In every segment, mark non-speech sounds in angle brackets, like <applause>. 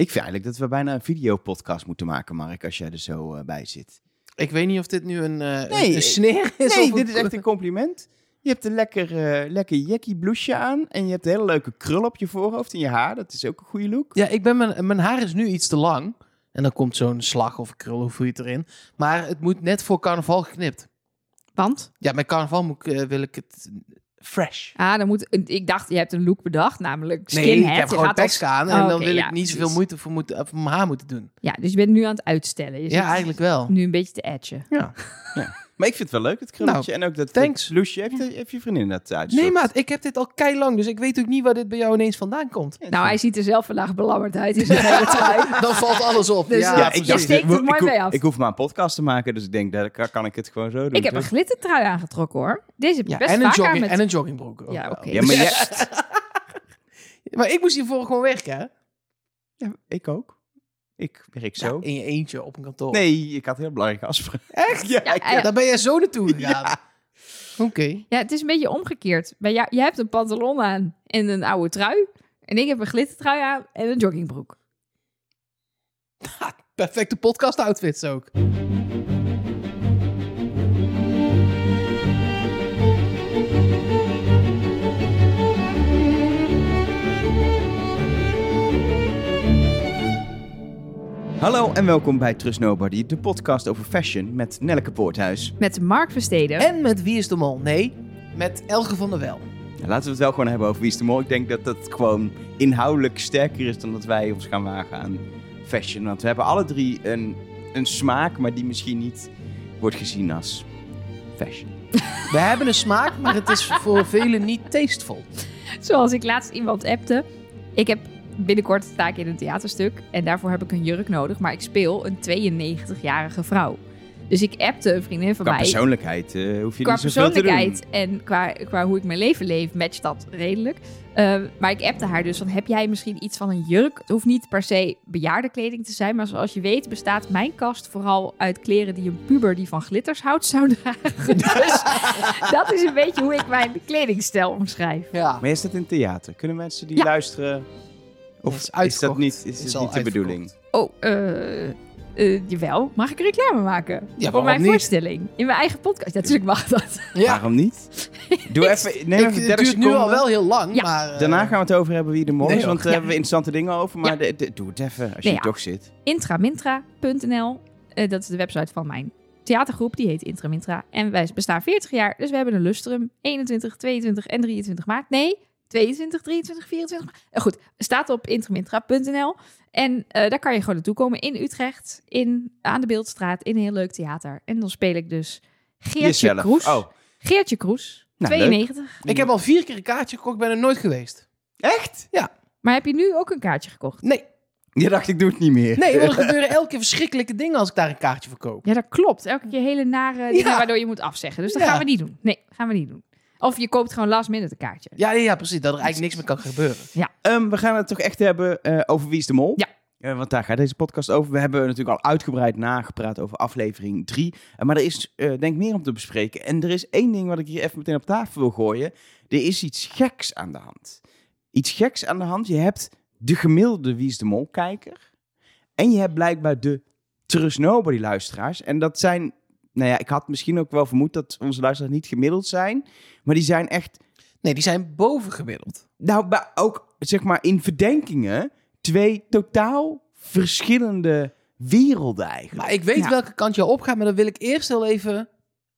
Ik vind eigenlijk dat we bijna een videopodcast moeten maken, Mark, als jij er zo eh, bij zit. Ik weet niet of dit nu een, eh, Nee, een, een sneer is. Nee, of dit is echt een <laughs> compliment. Je hebt een lekker, eh lekker jackie blouseje aan en je hebt een hele leuke krul op je voorhoofd en je haar. Dat is ook een goede look. Ja, ik ben mijn, mijn haar is nu iets te lang. En dan komt zo'n slag of krul, hoe voel je het erin. Maar het moet net voor carnaval geknipt. Want? Ja, met carnaval moet ik, wil ik het fresh. Ah, dan moet, ik dacht, je hebt een look bedacht, namelijk Nee, skinhead. ik heb Je gewoon als- tekst aan. En Oh, dan wil ja, ik niet zoveel precies. moeite voor, moeten, voor mijn haar moeten doen. Ja, dus je bent nu aan het uitstellen. Je Ja, eigenlijk wel. Nu een beetje te edgen. Ja. <laughs> Maar ik vind het wel leuk, het krulletje. en ook dat Nou, thanks. dat blouseje. Heeft, heeft je vriendin dat uitgezocht? Nee, maat, ik heb dit al kei lang, dus ik weet ook niet waar dit bij jou ineens vandaan komt. Nou, hij ziet er zelf vandaag belabberd uit. <laughs> Dan valt alles op. Dus ja, Ja, ik je dacht, steekt ik, het ik, mooi hoef- mee af. ik hoef maar een podcast te maken, dus ik denk, dat kan, kan ik het gewoon zo doen. Ik heb een glittertrui aangetrokken hoor. Deze heb ik Ja, best en, een vaak aan jogging, met... en een joggingbroek. ook Ja, oké. Ja, maar jij... <laughs> Maar ik moest hiervoor gewoon werken, hè? Ja, ik ook. Ik werk Ja, zo. in je eentje op een kantoor. Nee, ik had heel belangrijke afspraken. <laughs> Echt? Ja, Daar ben je zo naartoe gegaan. Oké. Ja, het is een beetje omgekeerd. Bij jou, je hebt een pantalon aan en een oude trui. En ik heb een glittertrui aan en een joggingbroek. Perfecte podcast outfits ook. Hallo en welkom bij Trust Nobody, de podcast over fashion met Nelleke Poorthuis. Met Mark Versteden. En met Wie is de Mol? Nee, met Elge van der Wel. Laten we het wel gewoon hebben over Wie is de Mol. Ik denk dat dat gewoon inhoudelijk sterker is dan dat wij ons gaan wagen aan fashion. Want we hebben alle drie een, een smaak, maar die misschien niet wordt gezien als fashion. <laughs> We hebben een smaak, maar het is voor velen niet tasteful. Zoals ik laatst iemand appte. Ik heb binnenkort sta ik in een theaterstuk. En daarvoor heb ik een jurk nodig. Maar ik speel een 92-jarige vrouw. Dus ik appte een vriendin van Qua mij. persoonlijkheid eh, hoef je qua niet zoveel te doen. persoonlijkheid en qua, qua hoe ik mijn leven leef, matcht dat redelijk. Eh, maar ik appte haar dus van, heb jij misschien iets van een jurk? Het hoeft niet per se bejaardenkleding te zijn, maar zoals je weet bestaat mijn kast vooral uit kleren die een puber die van glitters houdt zou <laughs> dragen. dus <laughs> dat is een beetje hoe ik mijn kledingstijl omschrijf. Ja. Maar is dat in theater? Kunnen mensen die Ja. luisteren? Of Het is is, dat niet, is Het dat niet de bedoeling? Oh, eh... eh, jawel, mag ik een reclame maken? Ja, voor mijn niet? voorstelling. In mijn eigen podcast. Ja, natuurlijk mag dat. <laughs> ja. Waarom niet? Doe <laughs> even, neem Ik, even het 30 duurt nu al wel heel lang, Ja. maar... eh, Daarna gaan we het over hebben wie de mol is, Nee, want daar Ja. hebben we interessante dingen over. Maar de- de- doe het even, als je Nee, hier ja. toch zit. intramintra.nl. Eh, dat is de website van mijn theatergroep. Die heet Intramintra. En wij bestaan 40 jaar. Dus we hebben een lustrum. 21, 22 en 23 maart. Nee, 22, 23, 24 maart. Eh, goed, staat op intramintra.nl. En eh, daar kan je gewoon naartoe komen in Utrecht. In, aan de Beeldstraat. In een heel leuk theater. En dan speel ik dus Geertje Jezelf. Kroes. Oh, Geertje Kroes. Nou, 92. Ik heb al vier keer een kaartje gekocht, ben er nooit geweest. echt? Maar heb je nu ook een kaartje gekocht? Nee, Je dacht, ik doe het niet meer. nee, want er <laughs> gebeuren elke keer verschrikkelijke dingen als ik daar een kaartje voor koop. Ja, dat klopt. Elke keer hele nare dingen Ja. waardoor je moet afzeggen. Dus dat Ja. gaan we niet doen. Nee, gaan we niet doen. Of je koopt gewoon last minute een kaartje. Ja, ja, ja, precies, dat er eigenlijk niks meer kan gebeuren. Ehm, we gaan het toch echt hebben eh, over Wie is de Mol? Ja. Eh, want daar gaat deze podcast over. We hebben natuurlijk al uitgebreid nagepraat over aflevering 3. maar er is eh, denk ik meer om te bespreken. En er is één ding wat ik hier even meteen op tafel wil gooien. Er is iets geks aan de hand. Iets geks aan de hand. Je hebt de gemiddelde Wie is de Mol kijker. En je hebt blijkbaar de Trust Nobody luisteraars. En dat zijn... Nou ja, ik had misschien ook wel vermoed dat onze luisteraars niet gemiddeld zijn. Maar die zijn echt Nee, die zijn bovengemiddeld. nou, ook zeg maar in verdenkingen twee totaal verschillende werelden eigenlijk. Maar ik weet Ja. welke kant je opgaat, maar dan wil ik eerst heel even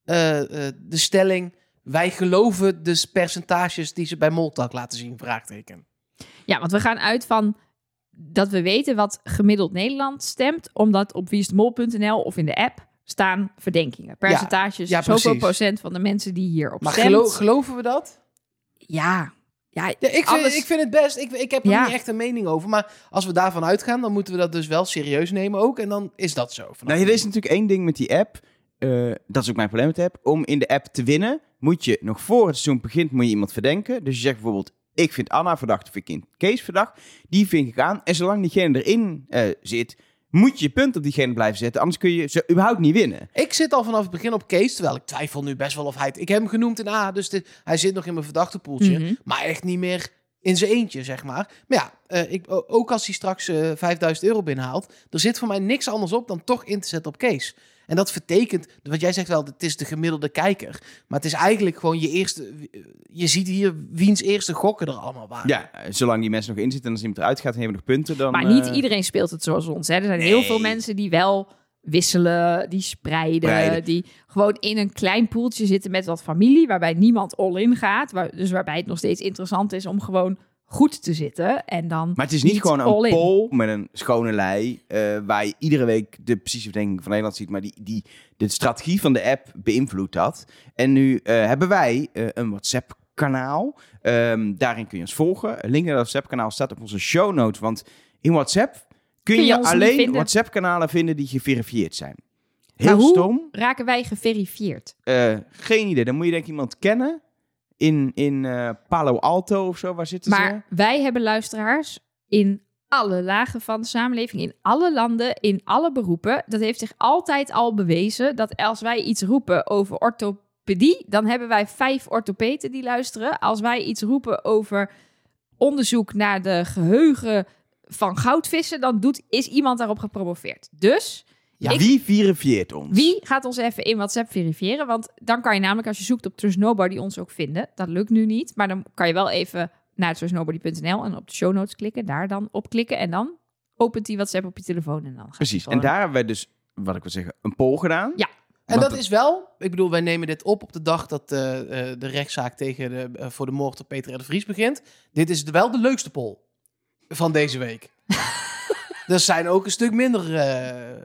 eh, eh, de stelling... Wij geloven de percentages die ze bij Moltak laten zien, vraagteken. Ja, want we gaan uit van dat we weten wat gemiddeld Nederland stemt, omdat op wieisdemol.nl of in de app staan verdenkingen. Percentages, ja, zoveel precies. procent van de mensen die hierop Maar stemt. gelo- geloven we dat? ja, ja, Ja, ik, vind, alles- ik vind het best. Ik, ik heb er Ja. niet echt een mening over. Maar als we daarvan uitgaan, dan moeten we dat dus wel serieus nemen ook. En dan is dat zo. Nou, er is natuurlijk één ding met die app. eh, dat is ook mijn probleem met de app. Om in de app te winnen, moet je nog voor het seizoen begint, moet je iemand verdenken. Dus je zegt bijvoorbeeld, ik vind Anna verdacht of ik vind Kees verdacht. Die vink ik aan. En zolang diegene erin eh, zit, moet je je punt op diegene blijven zetten. Anders kun je ze überhaupt niet winnen. Ik zit al vanaf het begin op Kees, terwijl ik twijfel nu best wel of hij... het- Ik heb hem genoemd in A, dus hij zit nog in mijn verdachte poeltje. Mhm. Maar echt niet meer in zijn eentje, zeg maar. Maar ja, eh, ik, ook als hij straks eh 5000 euro binnenhaalt, er zit voor mij niks anders op dan toch in te zetten op Kees. En dat vertekent, wat jij zegt wel, het is de gemiddelde kijker. Maar het is eigenlijk gewoon je eerste, je ziet hier wiens eerste gokken er allemaal waren. Ja, zolang die mensen nog in zitten en als iemand eruit gaat en hebben we nog punten, dan... Maar niet eh, iedereen speelt het zoals ons. Hè. Er zijn heel veel mensen die wel wisselen, die spreiden, Spreiden. die gewoon in een klein poeltje zitten met wat familie, waarbij niemand all-in gaat. Waar, dus waarbij het nog steeds interessant is om gewoon goed te zitten. En dan Maar het is niet, gewoon een poll met een schone lei, eh, waar je iedere week de precieze verdeling van Nederland ziet, maar die, die de strategie van de app beïnvloedt dat. En nu eh, hebben wij eh, een WhatsApp-kanaal. Ehm, daarin kun je ons volgen. Een link naar dat WhatsApp-kanaal staat op onze show notes, want in WhatsApp kun, Kun je alleen vinden. WhatsApp-kanalen vinden die geverifieerd zijn. Maar Heel hoe stom. raken wij geverifieerd. Geen idee. Dan moet je denk ik iemand kennen. In, in eh, Palo Alto of zo. Waar zitten ze? Maar wij hebben luisteraars in alle lagen van de samenleving, in alle landen, in alle beroepen. Dat heeft zich altijd al bewezen dat als wij iets roepen over orthopedie, dan hebben wij vijf orthopeden die luisteren. Als wij iets roepen over onderzoek naar de geheugen van goudvissen, dan doet, is iemand daarop gepromoveerd. Dus Ja, ik- Wie verifieert ons? wie gaat ons even in WhatsApp verifiëren? Want dan kan je namelijk, als je zoekt op Trust Nobody, ons ook vinden. Dat lukt nu niet, maar dan kan je wel even naar trustnobody.nl en op de show notes klikken. Daar dan op klikken en dan opent die WhatsApp op je telefoon en dan gaat Precies. En daar hebben wij dus, wat ik wil zeggen, een poll gedaan. Ja. En dat is wel, ik bedoel, wij nemen dit op op de dag dat eh, eh, de rechtszaak tegen de, eh, voor de moord op Peter R. de Vries begint. Dit is wel de leukste poll van deze week. <laughs> er zijn ook een stuk minder eh,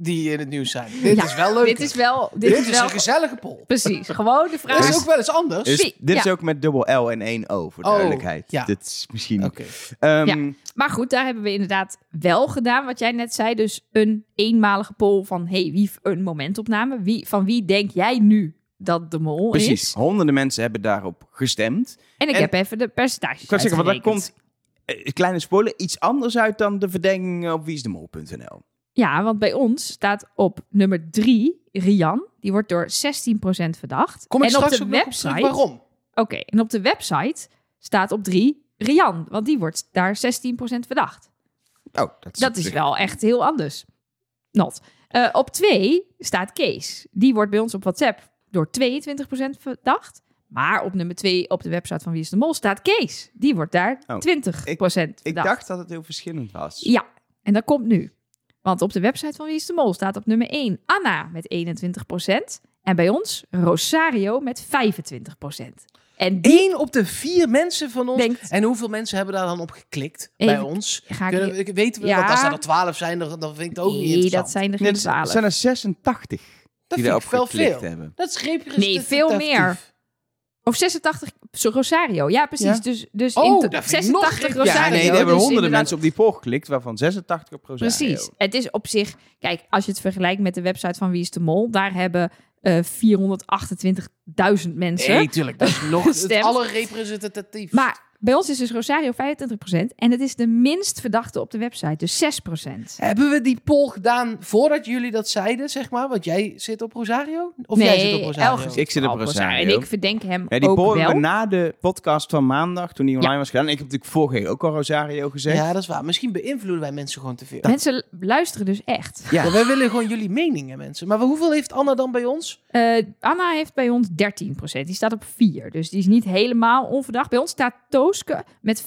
die in het nieuws zijn. Dit Ja, is wel leuk. Dit is wel... Dit, Dit is is wel een gezellige poll. Precies. Gewoon de vraag Dat is ook wel eens anders. Dus dit is ook met dubbel L en één O, voor de Oh, duidelijkheid. ja. Dit is misschien... Oké. Ehm, Ja. Maar goed, daar hebben we inderdaad wel gedaan wat jij net zei. Dus een eenmalige poll van, hey, wie een momentopname? Wie, van wie denk jij nu dat de mol Precies. is? Honderden mensen hebben daarop gestemd. En ik En- heb even de percentages Ik kan zeggen, want daar uitgerekend. komt, eh, kleine spoiler, iets anders uit dan de verdenking op wieisdemol.nl. Ja, want bij ons staat op nummer 3 Rian. Die wordt door 16% verdacht. Kom ik en op straks de ook nog op website. waarom? Oké, en op de website staat op 3 Rian. Want die wordt daar 16% verdacht. Oh, dat is, Dat op is wel echt heel anders. Not. Eh, op 2 staat Kees. Die wordt bij ons op WhatsApp door 22% verdacht. Maar op nummer 2 op de website van Wie is de Mol staat Kees. Die wordt daar Oh, 20% Ik verdacht. dacht dat het heel verschillend was. Ja, en dat komt nu. Want op de website van Wie is de Mol staat op nummer 1 Anna met 21%. En bij ons Rosario met 25%. En die Eén op de vier mensen van ons. denkt... En hoeveel mensen hebben daar dan op geklikt bij ons? Ga ik Kunnen weten we, Ja. want als er er 12 zijn, dan, dan vind ik het ook niet Nee, interessant. dat zijn er geen er 12. zijn er 86 Dat die vind daarop ik wel geklikt veel. hebben. Dat is. Nee, veel meer. Of 86 zo, Rosario. Ja, precies. Ja. Dus, dus Oh, in to- dat vind ik nog 86 gek. Ja, Rosario. Ja, nee, er hebben dus honderden inderdaad- mensen op die poll geklikt, waarvan 86 op Rosario. Precies. Het is op zich... Kijk, als je het vergelijkt met de website van Wie is de Mol... daar hebben eh 428.000 mensen... Nee, tuurlijk. Dat is nog <laughs> het allerrepresentatief. Maar bij ons is dus Rosario 25% en het is de minst verdachte op de website, dus 6%. Hebben we die poll gedaan voordat jullie dat zeiden, zeg maar? Want jij zit op Rosario? Of jij zit op Rosario? Elge Ik zit op Rosario. En ik verdenk hem Ja, die ook poll wel. we na de podcast van maandag, toen die online was gedaan. Ik heb natuurlijk vorige week ook al Rosario gezegd. Ja, dat is waar. Misschien beïnvloeden wij mensen gewoon te veel. Mensen luisteren dus echt. Ja. Ja, wij willen gewoon jullie meningen, mensen. Maar hoeveel heeft Anna dan bij ons? Eh, Anna heeft bij ons 13%. Die staat op 4. Dus die is niet helemaal onverdacht. Bij ons staat Met 5%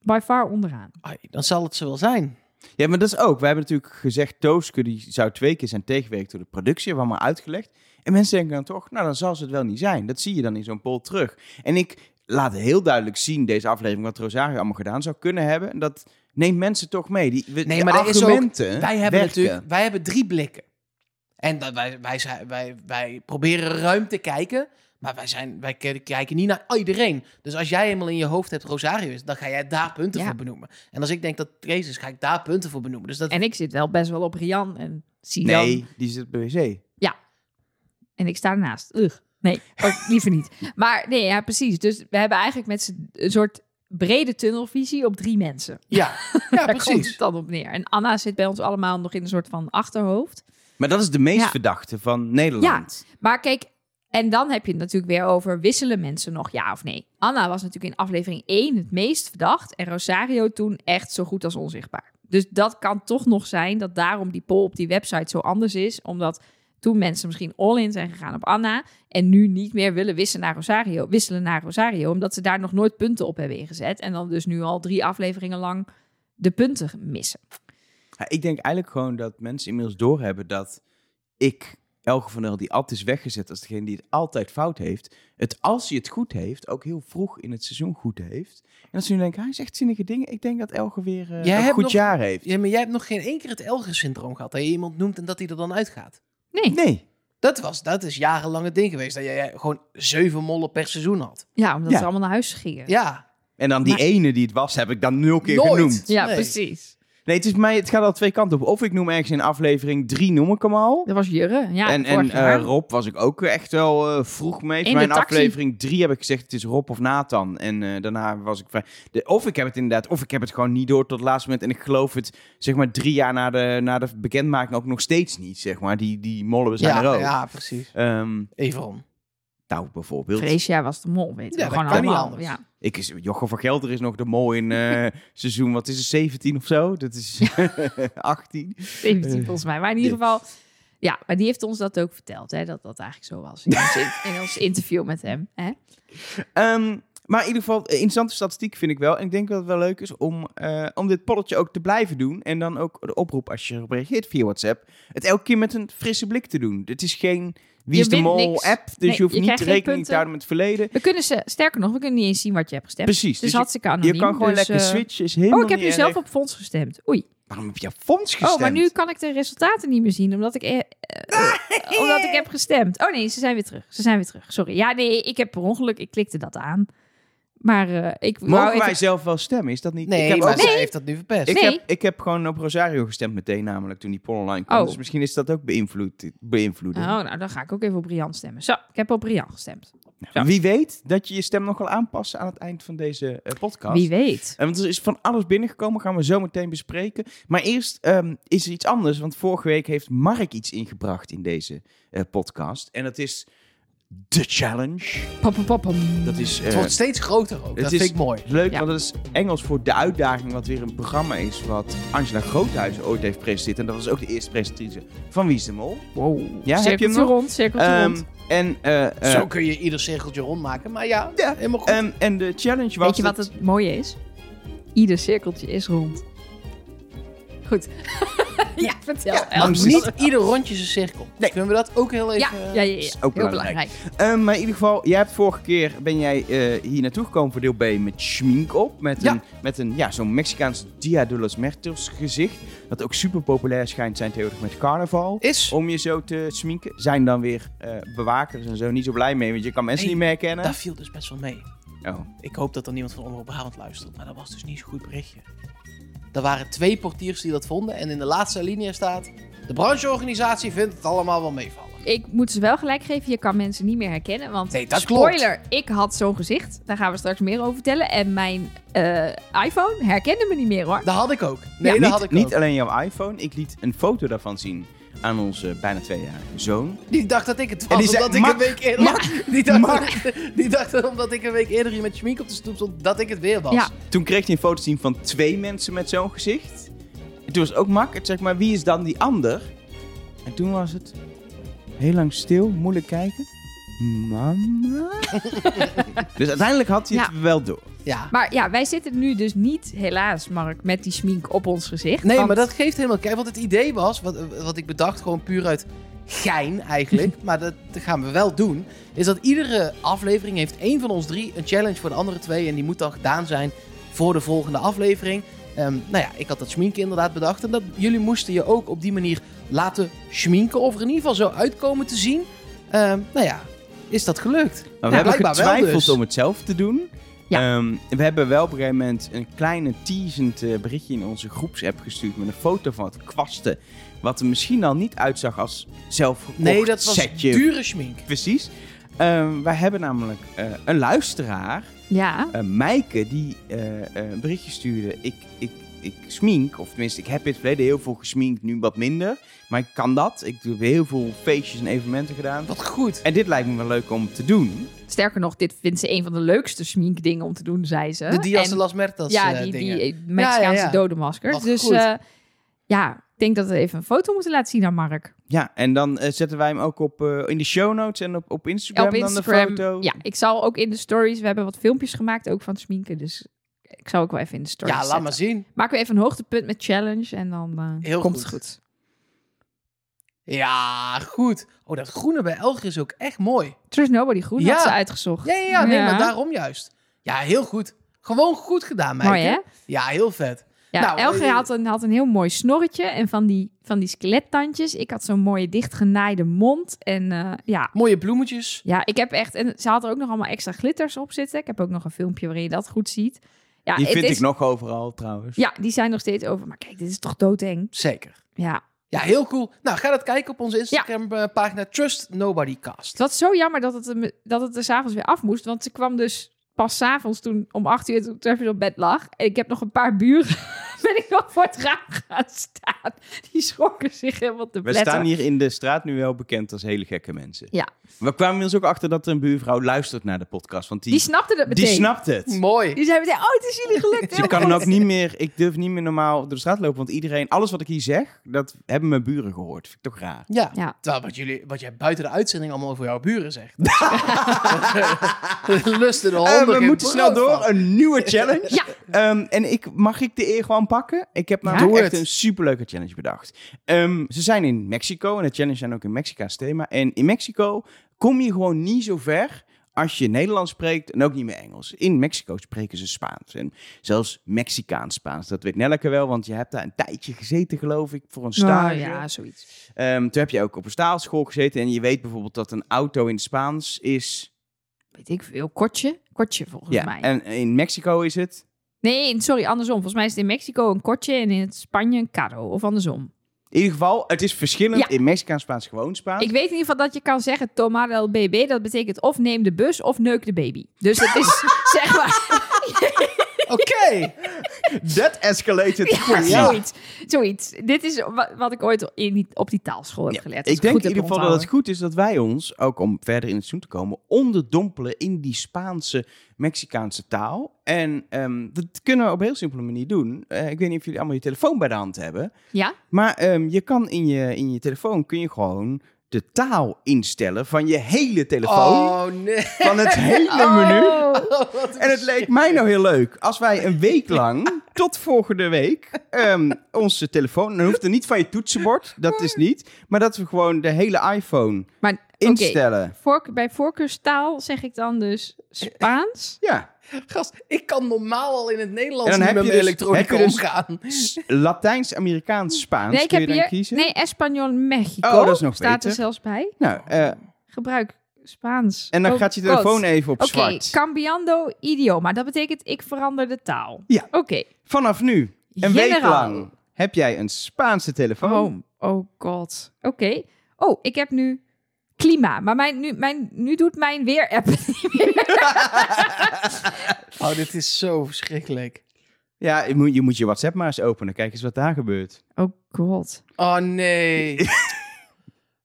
by far onderaan. Ai, dan zal het zo wel zijn. Ja, maar dat is ook. We hebben natuurlijk gezegd, Tooske die zou twee keer zijn tegengewerkt door de productie. Hebben we allemaal uitgelegd. En mensen denken dan toch, nou dan zal ze het wel niet zijn. Dat zie je dan in zo'n poll terug. En ik laat heel duidelijk zien, deze aflevering, wat Rosario allemaal gedaan zou kunnen hebben. En dat neemt mensen toch mee. Die, we- Nee, de maar er is ook- argumenten Wij hebben werken. natuurlijk wij hebben drie blikken. En dat wij, wij, zijn- wij, wij proberen ruim te kijken. Maar wij, zijn, wij kijken niet naar iedereen. Dus als jij helemaal in je hoofd hebt Rosario is, dan ga jij daar punten Ja. voor benoemen. En als ik denk dat Trace is, ga ik daar punten voor benoemen. Dus dat, En ik zit wel best wel op Rian en zie dan... Nee, die zit bij wc. En ik sta ernaast. Ugh. Nee, ook <laughs> liever niet. Maar nee, ja, precies. Dus we hebben eigenlijk met z'n een soort brede tunnelvisie op drie mensen. ja, <laughs> ja Daar komt precies. het dan op neer. En Anna zit bij ons allemaal nog in een soort van achterhoofd. Maar dat is de meest Ja. verdachte van Nederland. Maar kijk, En dan heb je het natuurlijk weer over wisselen mensen nog ja of nee. Anna was natuurlijk in aflevering 1 het meest verdacht en Rosario toen echt zo goed als onzichtbaar. Dus dat kan toch nog zijn dat daarom die poll op die website zo anders is, omdat toen mensen misschien all-in zijn gegaan op Anna en nu niet meer willen wisselen naar Rosario, wisselen naar Rosario, omdat ze daar nog nooit punten op hebben ingezet en dan dus nu al drie afleveringen lang de punten missen. Ja, ik denk eigenlijk gewoon dat mensen inmiddels doorhebben dat ik, Elge van der, die altijd is weggezet als degene die het altijd fout heeft, het als hij het goed heeft, ook heel vroeg in het seizoen goed heeft. En dat ze nu denken, hij zegt zinnige dingen. Ik denk dat Elge weer eh, Jij een hebt goed nog- jaar heeft. Ja, maar jij hebt nog geen één keer het Elger-syndroom gehad. Dat je iemand noemt en dat hij er dan uitgaat. Nee, Nee. Dat, was, dat is jarenlang het ding geweest. Dat jij gewoon zeven mollen per seizoen had. ja, omdat Ja. ze allemaal naar huis gingen. Ja, En dan die Maar- ene die het was, heb ik dan nul keer Nooit. genoemd. Ja, Nee. precies. Nee, het, is mij, het gaat al twee kanten op. Of ik noem ergens in aflevering drie, noem ik hem al. Dat was Jurre. Ja, en en eh, Rob was ik ook echt wel eh, vroeg mee. In mijn aflevering drie heb ik gezegd het is Rob of Nathan. En eh, daarna was ik vrij... De, of ik heb het inderdaad, of ik heb het gewoon niet door tot het laatste moment. En ik geloof het, zeg maar drie jaar na de, na de bekendmaking ook nog steeds niet, zeg maar. Die, die mollen zijn er ook. ja, precies. Ehm, Even nou, bijvoorbeeld. Freesia was de mol, weet je. Ja, Gewoon kan niet allemaal. anders. Ja. Ik is, Jochem van Gelder is nog de mol in eh, <laughs> seizoen, wat is het, 17 of zo? Dat is 18. 17 <laughs> volgens mij. Maar in ieder geval, ja, maar die heeft ons dat ook verteld, hè, dat dat eigenlijk zo was. In ons, in, <laughs> in ons interview met hem. Hè? Ehm, maar in ieder geval, eh, interessante statistiek vind ik wel. En ik denk dat het wel leuk is om, eh, om dit polletje ook te blijven doen. En dan ook de oproep als je reageert via WhatsApp. Het elke keer met een frisse blik te doen. Dit is geen Wie is de wint Mol niks. app. Dus Nee, je hoeft je niet rekening te houden met het verleden. We kunnen ze, sterker nog, we kunnen niet eens zien wat je hebt gestemd. Precies. Dus, Dus hartstikke anoniem. je kan gewoon dus, lekker eh, switchen. Is helemaal Oh, ik heb nu zelf op Fonds gestemd. Oei. Waarom heb je op Fonds gestemd? Oh, maar nu kan ik de resultaten niet meer zien, omdat ik, eh, eh, omdat ik heb gestemd. Oh nee, ze zijn weer terug. Ze zijn weer terug. Sorry. Ja, nee, ik heb per ongeluk, ik klikte dat aan. Maar eh, ik wou Mogen even- wij zelf wel stemmen? Is dat niet... Nee, ik heb maar ook- heeft dat nu verpest. Ik, Nee. heb, ik heb gewoon op Rosario gestemd meteen, namelijk toen die poll online kwam. Oh. Dus misschien is dat ook beïnvloed, beïnvloeden. Oh, nou, dan ga ik ook even op Rian stemmen. Zo, ik heb op Rian gestemd. Zo. Wie weet dat je je stem nog wel aanpassen aan het eind van deze eh, podcast. Wie weet. En want er is van alles binnengekomen, gaan we zo meteen bespreken. Maar eerst ehm, is er iets anders, want vorige week heeft Mark iets ingebracht in deze eh, podcast. En dat is The Challenge. Dat is... eh, Het wordt steeds groter ook. het Dat is- vind ik mooi. Leuk, Ja. want dat is Engels voor De Uitdaging, wat weer een programma is wat Angela Groothuizen ooit heeft gepresenteerd. En dat was ook de eerste presentatrice van Wie is de Mol. Wow. Ja, heb je hem cirkeltje nog? rond, cirkeltje Ehm, rond. en, eh, eh, Zo kun je ieder cirkeltje rondmaken. Maar ja, Ja, helemaal goed. ehm, en de challenge was... Weet je wat dat- het mooie is? Ieder cirkeltje is rond. Goed. <laughs> ja, vertel. Ja, maar niet ieder rondje is een cirkel. Nee. Kunnen we dat ook heel even... Ja, ja, ja, ja. ook Heel belangrijk. belangrijk. Ehm, maar in ieder geval, jij hebt vorige keer ben jij eh, hier naartoe gekomen voor deel B met schmink op. Met Ja. een, met een ja, zo'n Mexicaans Dia de los Muertos gezicht. Dat ook super populair schijnt zijn tegenwoordig met carnaval. Is, Om je zo te sminken. Zijn dan weer eh, bewakers en zo niet zo blij mee, want je kan mensen Nee, niet meer herkennen. dat viel dus best wel mee. Oh. Ik hoop dat er niemand van Omroep Brabant luistert. Maar dat was dus niet zo'n goed berichtje. Er waren twee portiers die dat vonden. En in de laatste linie staat... De brancheorganisatie vindt het allemaal wel meevallen. Ik moet ze wel gelijk geven, je kan mensen niet meer herkennen. Want Nee, dat spoiler, ik had zo'n gezicht. Daar gaan we straks meer over vertellen. En mijn eh, iPhone herkende me niet meer hoor. Dat had ik ook. Nee, Ja, dat niet, had ik niet ook. alleen jouw iPhone, ik liet een foto daarvan zien aan onze bijna tweejarige zoon. Die dacht dat ik het En was, die zei, omdat ik "Mak, een week eerder... mak, <laughs> die, dacht mak." dat, <laughs> die dacht dat omdat ik een week eerder hier met schmink op de stoep stond, dat ik het weer was. Ja. Toen kreeg hij een foto te zien van twee mensen met zo'n gezicht. En toen was het ook mak. Het zeg maar, wie is dan die ander? En toen was het heel lang stil, moeilijk kijken. Mama? <laughs> dus uiteindelijk had hij het wel door. Ja. Maar ja, wij zitten nu dus niet, helaas Mark, met die smink op ons gezicht. Nee, want- maar dat geeft helemaal... Kijk, want het idee was, wat, wat ik bedacht, gewoon puur uit gein eigenlijk, <laughs> maar dat, dat gaan we wel doen, is dat iedere aflevering heeft één van ons drie een challenge voor de andere twee en die moet dan gedaan zijn voor de volgende aflevering. Ehm, nou ja, ik had dat schminken inderdaad bedacht en dat jullie moesten je ook op die manier laten schminken of er in ieder geval zo uitkomen te zien. Ehm, nou ja, is dat gelukt? Maar we hebben blijkbaar wel getwijfeld dus. om het zelf te doen. Ja. Ehm, we hebben wel op een gegeven moment een kleine teasend eh, berichtje in onze groepsapp gestuurd met een foto van het kwasten. Wat er misschien al niet uitzag als zelfgekocht Nee, dat was setje. dure schmink. Precies. Ehm, wij hebben namelijk eh, een luisteraar, Ja, uh, Mijke, die eh, eh, een berichtje stuurde. Ik, ik ik smink, of tenminste, ik heb in het verleden heel veel gesminkt, nu wat minder. Maar ik kan dat. Ik heb heel veel feestjes en evenementen gedaan. Wat goed. En dit lijkt me wel leuk om te doen. Sterker nog, dit vindt ze een van de leukste sminkdingen om te doen, zei ze. De Dias de las Mertas Ja, eh, die, dingen. die Mexicaanse Ja, ja, ja. dodenmaskers. Wat Dus goed. eh, ja, ik denk dat we even een foto moeten laten zien aan Mark. Ja, en dan eh, zetten wij hem ook op, eh, in de show notes en op, op Instagram, op dan Instagram. de foto. Ja, ik zal ook in de stories. We hebben wat filmpjes gemaakt, ook van het sminken. Dus ik zal ook wel even in de stories Ja, laat zetten. maar zien. Maken we even een hoogtepunt met challenge en dan Heel komt goed. het goed. Ja, goed. Oh, dat groene bij Elger is ook echt mooi. Trust Nobody Groen Ja. had ze uitgezocht. Ja, ja, ja. Nee, Ja. maar daarom juist. Ja, heel goed. Gewoon goed gedaan. Mooi hè? Ja, heel vet. Ja, Nou, Elger eh, had een, had een heel mooi snorretje en van die, van die skelettandjes. Ik had zo'n mooie dichtgenaaide mond. En eh, ja, Mooie bloemetjes. ja, ik heb echt... En ze had er ook nog allemaal extra glitters op zitten. Ik heb ook nog een filmpje waarin je dat goed ziet. Ja, Die vind is- ik nog overal trouwens. Ja, die zijn nog steeds over. Maar kijk, dit is toch doodeng? Zeker. Ja. Ja, heel cool. Nou, ga dat kijken op onze Instagram-pagina Trust Nobody Cast. Het was zo jammer dat het, dat het er s'avonds weer af moest. Want ze kwam dus pas s'avonds toen om acht uur toen Trevor op bed lag. En ik heb nog een paar buren. <laughs> ben ik nog voor het raam gaan staan. Die schrokken zich helemaal te We pletten. staan hier in de straat nu wel bekend als hele gekke mensen. Ja. We kwamen inmiddels ook achter dat er een buurvrouw luistert naar de podcast. Want die, Die snapte het die meteen. snapt het. Mooi. Die zei meteen, oh, het is jullie gelukt. Ze kan ook niet meer, ik durf niet meer normaal door de straat lopen, want iedereen, alles wat ik hier zeg, dat hebben mijn buren gehoord. Vind ik toch raar. Ja. Ja. Terwijl wat, jullie, wat jij buiten de uitzending allemaal over jouw buren zegt. <laughs> <laughs> Lusten de Eh, we moeten snel door, van. een nieuwe challenge. <laughs> Ja. Ehm, en ik, mag ik de eer gewoon pakken? Ik heb namelijk Doe echt het. een superleuke challenge bedacht. Ehm, ze zijn in Mexico en de challenge zijn ook in Mexica's thema. En in Mexico kom je gewoon niet zo ver als je Nederlands spreekt en ook niet meer Engels. In Mexico spreken ze Spaans en zelfs Mexicaans Spaans. Dat weet Nelleke wel, want je hebt daar een tijdje gezeten geloof ik voor een stage. Oh, ja, zoiets. Ehm, toen heb je ook op een staalschool gezeten en je weet bijvoorbeeld dat een auto in het Spaans is... Weet ik veel. Kortje? Kortje volgens Ja, mij. en in Mexico is het... Nee, sorry, andersom. Volgens mij is het in Mexico een kortje en in het Spanje een carro. Of andersom. In ieder geval, het is verschillend Ja. in Mexicaans Spaans gewoon Spaans. Ik weet in ieder geval dat je kan zeggen tomar el baby. Dat betekent of neem de bus of neuk de baby. Dus het is <laughs> zeg maar... Oké. <laughs> <laughs> That escalated Ja, zoiets. zoiets. Dit is wa- wat ik ooit in die, op die taalschool heb geleerd. Ik denk in ieder geval dat het goed is dat wij ons, ook om verder in het seizoen te komen, onderdompelen in die Spaanse, Mexicaanse taal. En ehm, dat kunnen we op een heel simpele manier doen. Eh, ik weet niet of jullie allemaal je telefoon bij de hand hebben. Ja? Maar ehm, je kan in je, in je telefoon kun je gewoon de taal instellen van je hele telefoon. Oh, nee. Van het hele menu. Oh. En het leek mij nou heel leuk als wij een week lang, tot volgende week, ehm, onze telefoon, dan hoeft het niet van je toetsenbord, dat is niet, maar dat we gewoon de hele iPhone Maar oké, instellen. voork- bij voorkeurstaal zeg ik dan dus Spaans. Ja, Gast, ik kan normaal al in het Nederlands En dan niet heb met dus- elektronica heb je dus- omgaan. S- Latijns, Amerikaans, Spaans Nee, ik kun heb je dan hier... kiezen. Nee, Español Mexico. Oh, dat is nog Staat beter. er zelfs bij. Nou, eh, Gebruik Spaans. en dan Oh, gaat je God. telefoon even op Oké, zwart. cambiando idioma. Dat betekent ik verander de taal. Ja. Oké. Vanaf nu, een week lang, heb jij een Spaanse telefoon. Oh, oh god. Oké. Oh, ik heb nu klima. Maar mijn, nu, mijn, nu doet mijn weer-app het niet meer. <laughs> Oh, dit is zo verschrikkelijk. Ja, je moet, je moet je WhatsApp maar eens openen. Kijk eens wat daar gebeurt. Oh god. Oh, nee.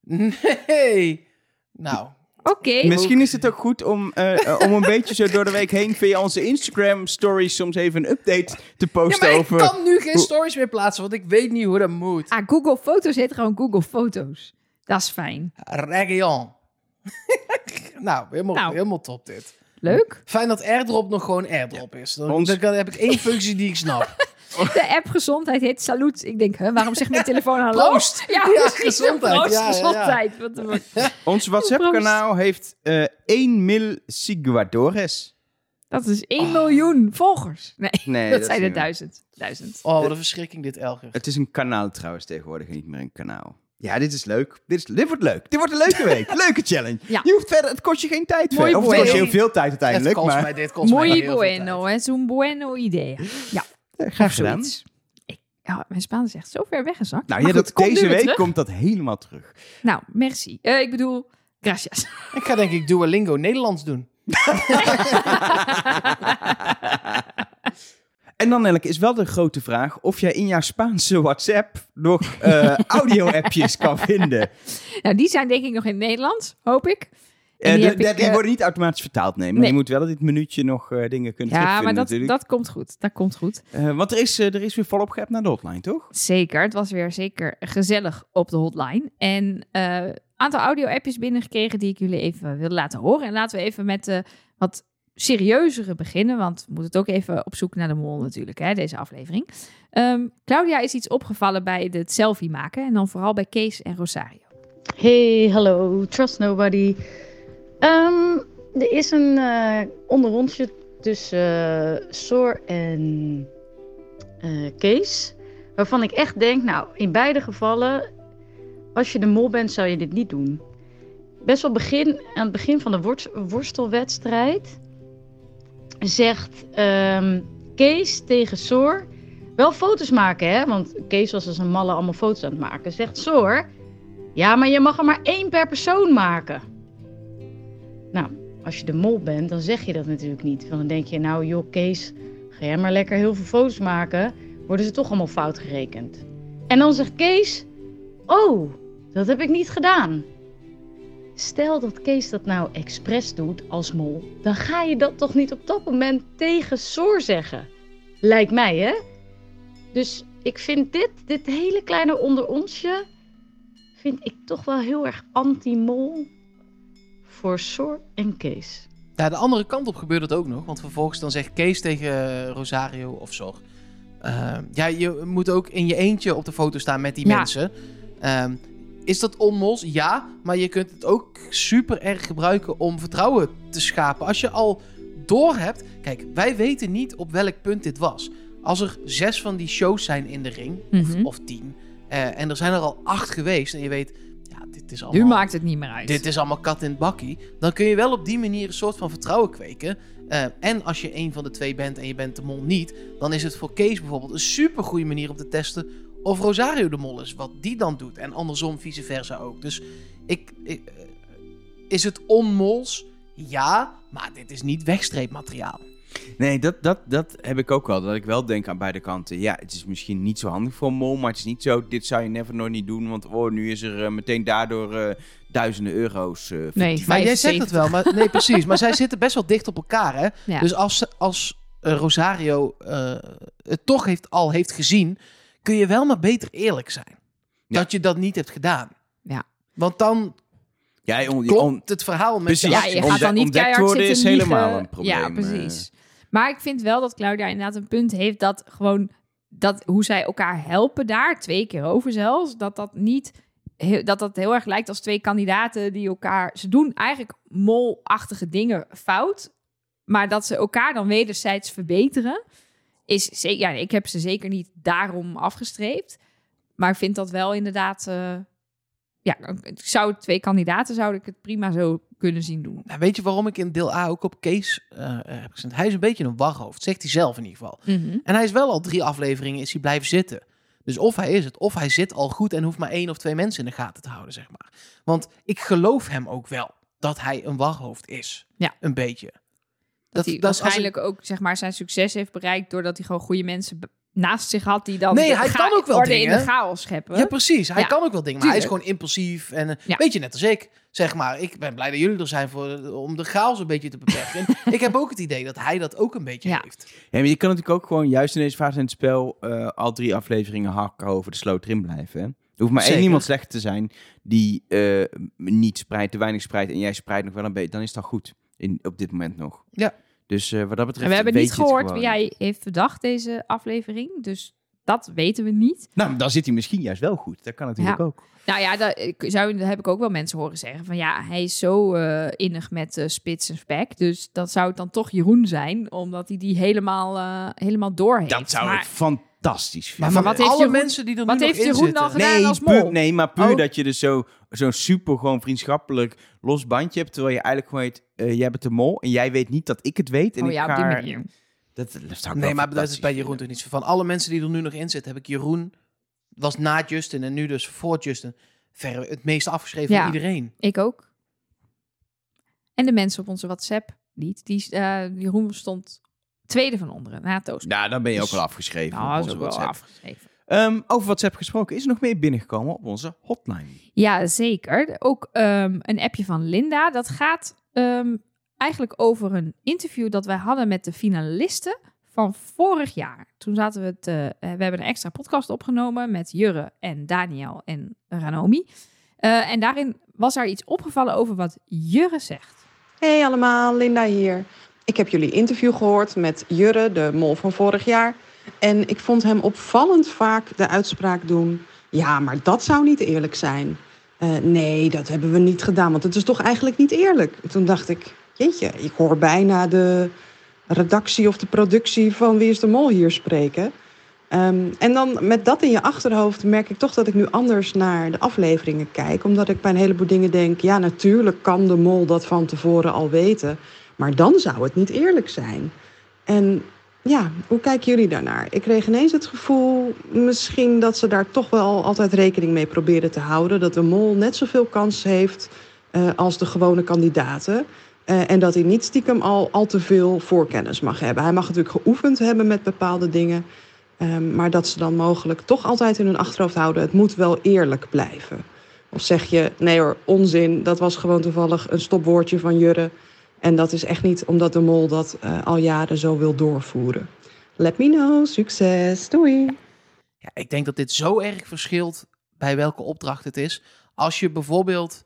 <laughs> nee. Nou, Oké. Misschien is het ook goed om, eh, eh, om een <laughs> beetje zo door de week heen via onze Instagram stories soms even een update te ja, posten maar ik over. kan nu geen stories meer plaatsen, want ik weet niet hoe dat moet. Ah, Google Foto's heet gewoon Google Foto's. Dat is fijn. Region. <laughs> nou, helemaal, Nou. helemaal top dit. Leuk. Fijn dat AirDrop nog gewoon AirDrop is. Dan, Ons- dan heb ik één functie die ik snap. <laughs> De app gezondheid heet Salut. Ik denk, hè, waarom zegt mijn telefoon hallo? Proost. <laughs> Ja, gezondheid. Proost, Ja, ja, ja. gezondheid. Wat Ons WhatsApp-kanaal heeft eh 1 mil seguidores. Dat is 1 miljoen volgers. Nee, Nee, dat, zijn er duizend. Duizend. Oh, wat een verschrikking dit, Elger. Het is een kanaal trouwens tegenwoordig, en niet meer een kanaal. Ja, dit is leuk. Dit, is, dit wordt leuk. Dit wordt een leuke <laughs> week. Leuke challenge. Ja. Je hoeft verder, het kost je geen tijd. Mooi verder. Of het kost je heel veel tijd Het uiteindelijk. kost Maar mij, dit kost mij Muy heel veel bueno. Es un bueno idea. Ja, graag gedaan. Ik, ja, mijn Spaans is echt zo ver weggezakt. Nou ja, goed, dat, deze week terug. komt dat helemaal terug. Nou, merci. Eh, ik bedoel, gracias. Ik ga denk ik Duolingo Nederlands doen. <laughs> En dan Nelleke, is wel de grote vraag of jij in jouw Spaanse WhatsApp nog eh, audio-appjes kan <laughs> vinden. Nou, die zijn denk ik nog in het Nederlands, hoop ik. Eh, die de- heb de- ik, die eh, worden niet automatisch vertaald, nee. Maar Nee. je moet wel dit minuutje nog dingen kunnen Ja, terugvinden maar dat, natuurlijk. dat komt goed. Dat komt goed. Want er is, er is weer volop geappt naar de hotline, toch? Zeker. Het was weer zeker gezellig op de hotline. En een aantal audio-appjes binnengekregen die ik jullie even wil laten horen. En laten we even met de wat serieuzere beginnen. Want we moeten het ook even op zoek naar de mol natuurlijk, hè, deze aflevering. Ehm, Claudia is iets opgevallen bij het selfie maken. En dan vooral bij Kees en Rosario. Hey, hallo, trust nobody. Ehm, er is een eh onderrondje tussen eh, Soor en eh, Kees. Waarvan ik echt denk, nou, in beide gevallen, als je de mol bent, zou je dit niet doen. Best wel begin, aan het begin van de worst- worstelwedstrijd zegt ehm, Kees tegen Soor. Wel foto's maken, hè? Want Kees was als een malle allemaal foto's aan het maken. Zegt Soor. Ja, maar je mag er maar één per persoon maken. Nou, als je de mol bent, dan zeg je dat natuurlijk niet. Want dan denk je, nou joh, Kees, ga jij maar lekker heel veel foto's maken. Worden ze toch allemaal fout gerekend. En dan zegt Kees, oh, dat heb ik niet gedaan. Stel dat Kees dat nou expres doet als mol, dan ga je dat toch niet op dat moment tegen Soor zeggen. Lijkt mij, hè? Dus ik vind dit, dit hele kleine onder onsje, vind ik toch wel heel erg anti-mol voor Sor en Kees. Ja, de andere kant op gebeurt het ook nog. Want vervolgens dan zegt Kees tegen Rosario of Zor. eh, ja, je moet ook in je eentje op de foto staan met die Ja. mensen. Ehm, is dat onmols? Ja, maar je kunt het ook super erg gebruiken om vertrouwen te schapen. Als je al door hebt... Kijk, wij weten niet op welk punt dit was. Als er zes van die shows zijn in de ring, Mhm. of, of tien... eh, en er zijn er al acht geweest en je weet... Ja, dit is allemaal... Nu maakt het niet meer uit. Dit is allemaal kat in het bakkie. Dan kun je wel op die manier een soort van vertrouwen kweken. Eh, en als je een van de twee bent en je bent de mol niet, dan is het voor Kees bijvoorbeeld een super goede manier om te testen of Rosario de mol is. Wat die dan doet. En andersom, vice versa ook. Dus ik, ik, eh, is het onmols? Ja, maar dit is niet wegstreepmateriaal. Nee, dat, dat, dat heb ik ook wel. Dat ik wel denk aan beide kanten. Ja, het is misschien niet zo handig voor een mol, maar het is niet zo... Dit zou je never nooit niet doen, want oh, nu is er eh, meteen daardoor eh, duizenden euro's. eh, Nee. Maar jij zegt het 75. wel, maar nee, precies. Maar zij zitten best wel dicht op elkaar, hè? Ja. Dus als, als Rosario eh, het toch heeft, al heeft gezien, kun je wel maar beter eerlijk zijn. Ja. Dat je dat niet hebt gedaan. Ja. Want dan Ja, on, klopt het verhaal met Precies. Ja, je gaat dan niet ontdekt keihard worden zitten is liegen. helemaal een probleem, Ja, precies. Maar ik vind wel dat Claudia inderdaad een punt heeft dat gewoon dat hoe zij elkaar helpen daar twee keer over zelfs dat dat niet dat dat heel erg lijkt als twee kandidaten die elkaar ze doen eigenlijk molachtige dingen fout, maar dat ze elkaar dan wederzijds verbeteren is zeker ja ik heb ze zeker niet daarom afgestreept, maar ik vind dat wel inderdaad eh, ja ik zou twee kandidaten zou ik het prima zo kunnen zien doen. Nou, weet je waarom ik in deel A ook op Kees eh, heb gezet? Hij is een beetje een warhoofd, zegt hij zelf in ieder geval. Mhm. En hij is wel al drie afleveringen is hij blijven zitten. Dus of hij is het, of hij zit al goed en hoeft maar één of twee mensen in de gaten te houden, zeg maar. Want ik geloof hem ook wel dat hij een warhoofd is. Ja. Een beetje. Dat, hij ik- waarschijnlijk ook zeg maar zijn succes heeft bereikt doordat hij gewoon goede mensen naast zich had die dan Nee, hij kan ook wel orde in dingen. de chaos scheppen. Ja, precies. Hij Ja, kan ook wel dingen, maar hij is gewoon impulsief. En een Ja. beetje net als ik, zeg maar. Ik ben blij dat jullie er zijn voor, om de chaos een beetje te beperken. En <laughs> ik heb ook het idee dat hij dat ook een beetje Ja. heeft. Ja, maar je kan natuurlijk ook gewoon juist in deze fase in het spel eh, al drie afleveringen hakken over de sloot erin blijven. Hè? Er hoeft maar één iemand slecht te zijn die eh, niet spreidt, te weinig spreidt en jij spreidt nog wel een beetje. Dan is dat goed in, op dit moment nog. Ja. Dus eh, wat dat betreft En we hebben niet gehoord wie jij heeft verdacht deze aflevering, dus dat weten we niet. Nou, dan zit hij misschien juist wel goed. Dat kan natuurlijk Ja. ook. Nou ja, dat, ik zou, dat heb ik ook wel mensen horen zeggen van ja, hij is zo eh, innig met eh, spits en spek, dus dat zou het dan toch Jeroen zijn, omdat hij die helemaal, eh, helemaal door heeft. Dat zou maar, ik fantastisch Maar, vinden. maar wat heeft alle Jeroen- mensen die er wat nu heeft Jeroen dan gedaan Nee, als puur, mol? nee, maar puur Oh. dat je dus zo- zo'n super gewoon vriendschappelijk los bandje hebt. Terwijl je eigenlijk gewoon weet, jij bent de mol en jij weet niet dat ik het weet. En oh ik ja, op ga... die manier. Dat, dat zou ik Nee, wel maar dat is bij Jeroen toch niet zo van. Alle mensen die er nu nog in zitten, heb ik Jeroen... was na Justin en nu dus voor Justin... ver het meest afgeschreven Ja. van iedereen. Ik ook. En de mensen op onze WhatsApp niet. Die, eh, Jeroen stond Tweede van onderen, na Toast. Ja, dan ben je ook Dus- al afgeschreven Nou, op onze ook wel WhatsApp. afgeschreven. Ehm, over WhatsApp gesproken, is er nog meer binnengekomen op onze hotline? Ja, zeker. Ook ehm, een appje van Linda. Dat gaat ehm, eigenlijk over een interview dat wij hadden met de finalisten van vorig jaar. Toen zaten we het. eh, we hebben een extra podcast opgenomen met Jurre en Daniel en Ranomi. Eh, en daarin was er iets opgevallen over wat Jurre zegt. Hey allemaal, Linda hier. Ik heb jullie interview gehoord met Jurre, de mol van vorig jaar. En ik vond hem opvallend vaak de uitspraak doen... ja, maar dat zou niet eerlijk zijn. Eh, nee, dat hebben we niet gedaan, want het is toch eigenlijk niet eerlijk. Toen dacht ik, ik hoor bijna de redactie of de productie van Wie is de Mol hier spreken. Ehm, en dan met dat in je achterhoofd merk ik toch dat ik nu anders naar de afleveringen kijk. Omdat ik bij een heleboel dingen denk, ja natuurlijk kan de mol dat van tevoren al weten. Maar dan zou het niet eerlijk zijn. En ja, hoe kijken jullie daarnaar? Ik kreeg ineens het gevoel, misschien dat ze daar toch wel altijd rekening mee proberen te houden. Dat de mol net zoveel kans heeft eh, als de gewone kandidaten. Eh, en dat hij niet stiekem al, al te veel voorkennis mag hebben. Hij mag natuurlijk geoefend hebben met bepaalde dingen. Ehm, maar dat ze dan mogelijk toch altijd in hun achterhoofd houden: het moet wel eerlijk blijven. Of zeg je: nee hoor, onzin, dat was gewoon toevallig een stopwoordje van Jurre. En dat is echt niet omdat de mol dat eh, al jaren zo wil doorvoeren. Let me know, succes, doei! Ja, ik denk dat dit zo erg verschilt bij welke opdracht het is. Als je bijvoorbeeld,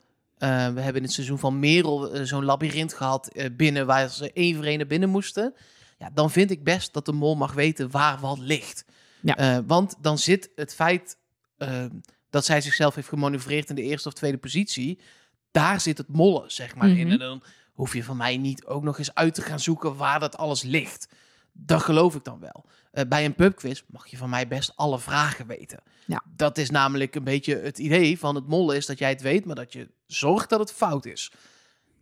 we hebben in het seizoen van Merel eh, zo'n labyrint gehad eh, binnen waar ze één voor één naar binnen moesten. Ja, dan vind ik best dat de mol mag weten waar wat ligt. Ja. Eh, want dan zit het feit eh, dat zij zichzelf heeft gemanoeuvreerd in de eerste of tweede positie, daar zit het mollen, zeg maar, in. Mhm. En dan hoef je van mij niet ook nog eens uit te gaan zoeken waar dat alles ligt. Dat geloof ik dan wel. Eh, bij een pubquiz mag je van mij best alle vragen weten. Ja. Dat is namelijk een beetje het idee van het mollen is dat jij het weet, maar dat je zorgt dat het fout is.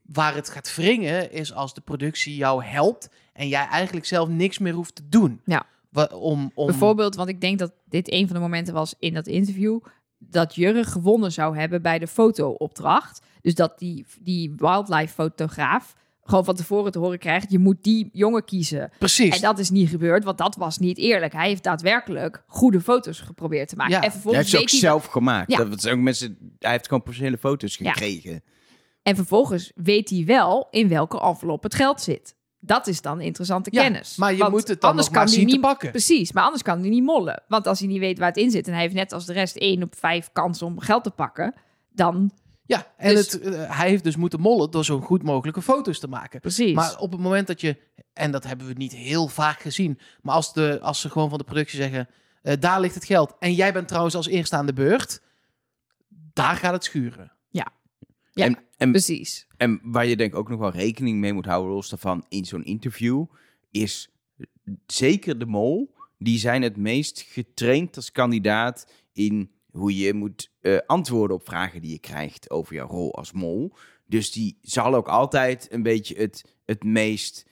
Waar het gaat wringen is als de productie jou helpt en jij eigenlijk zelf niks meer hoeft te doen. Ja. Om, om... Bijvoorbeeld, want ik denk dat dit een van de momenten was in dat interview. Dat Jurre gewonnen zou hebben bij de fotoopdracht. Dus dat die, die wildlife fotograaf gewoon van tevoren te horen krijgt. Je moet die jongen kiezen. Precies. En dat is niet gebeurd, want dat was niet eerlijk. Hij heeft daadwerkelijk goede foto's geprobeerd te maken. Ja. En Hij vervolgens heeft ze ook hij zelf gemaakt. Ja. Dat ook mensen, hij heeft gewoon professionele foto's Ja. gekregen. En vervolgens weet hij wel in welke envelop het geld zit. Dat is dan interessante Ja, kennis. maar je Want moet het dan nog maar hij zien te niet, pakken. Precies, maar anders kan hij niet mollen. Want als hij niet weet waar het in zit en hij heeft net als de rest één op vijf kans om geld te pakken, dan Ja, en Dus- het, eh, hij heeft dus moeten mollen door zo goed mogelijke foto's te maken. precies. Maar op het moment dat je, en dat hebben we niet heel vaak gezien, maar als, de, als ze gewoon van de productie zeggen, eh, daar ligt het geld. En jij bent trouwens als eerste aan de beurt, daar gaat het schuren. Ja, En, en, precies. en waar je denk ik ook nog wel rekening mee moet houden, los daarvan, in zo'n interview, is zeker de mol, die zijn het meest getraind als kandidaat in hoe je moet eh, antwoorden op vragen die je krijgt over jouw rol als mol. Dus die zal ook altijd een beetje het, het meest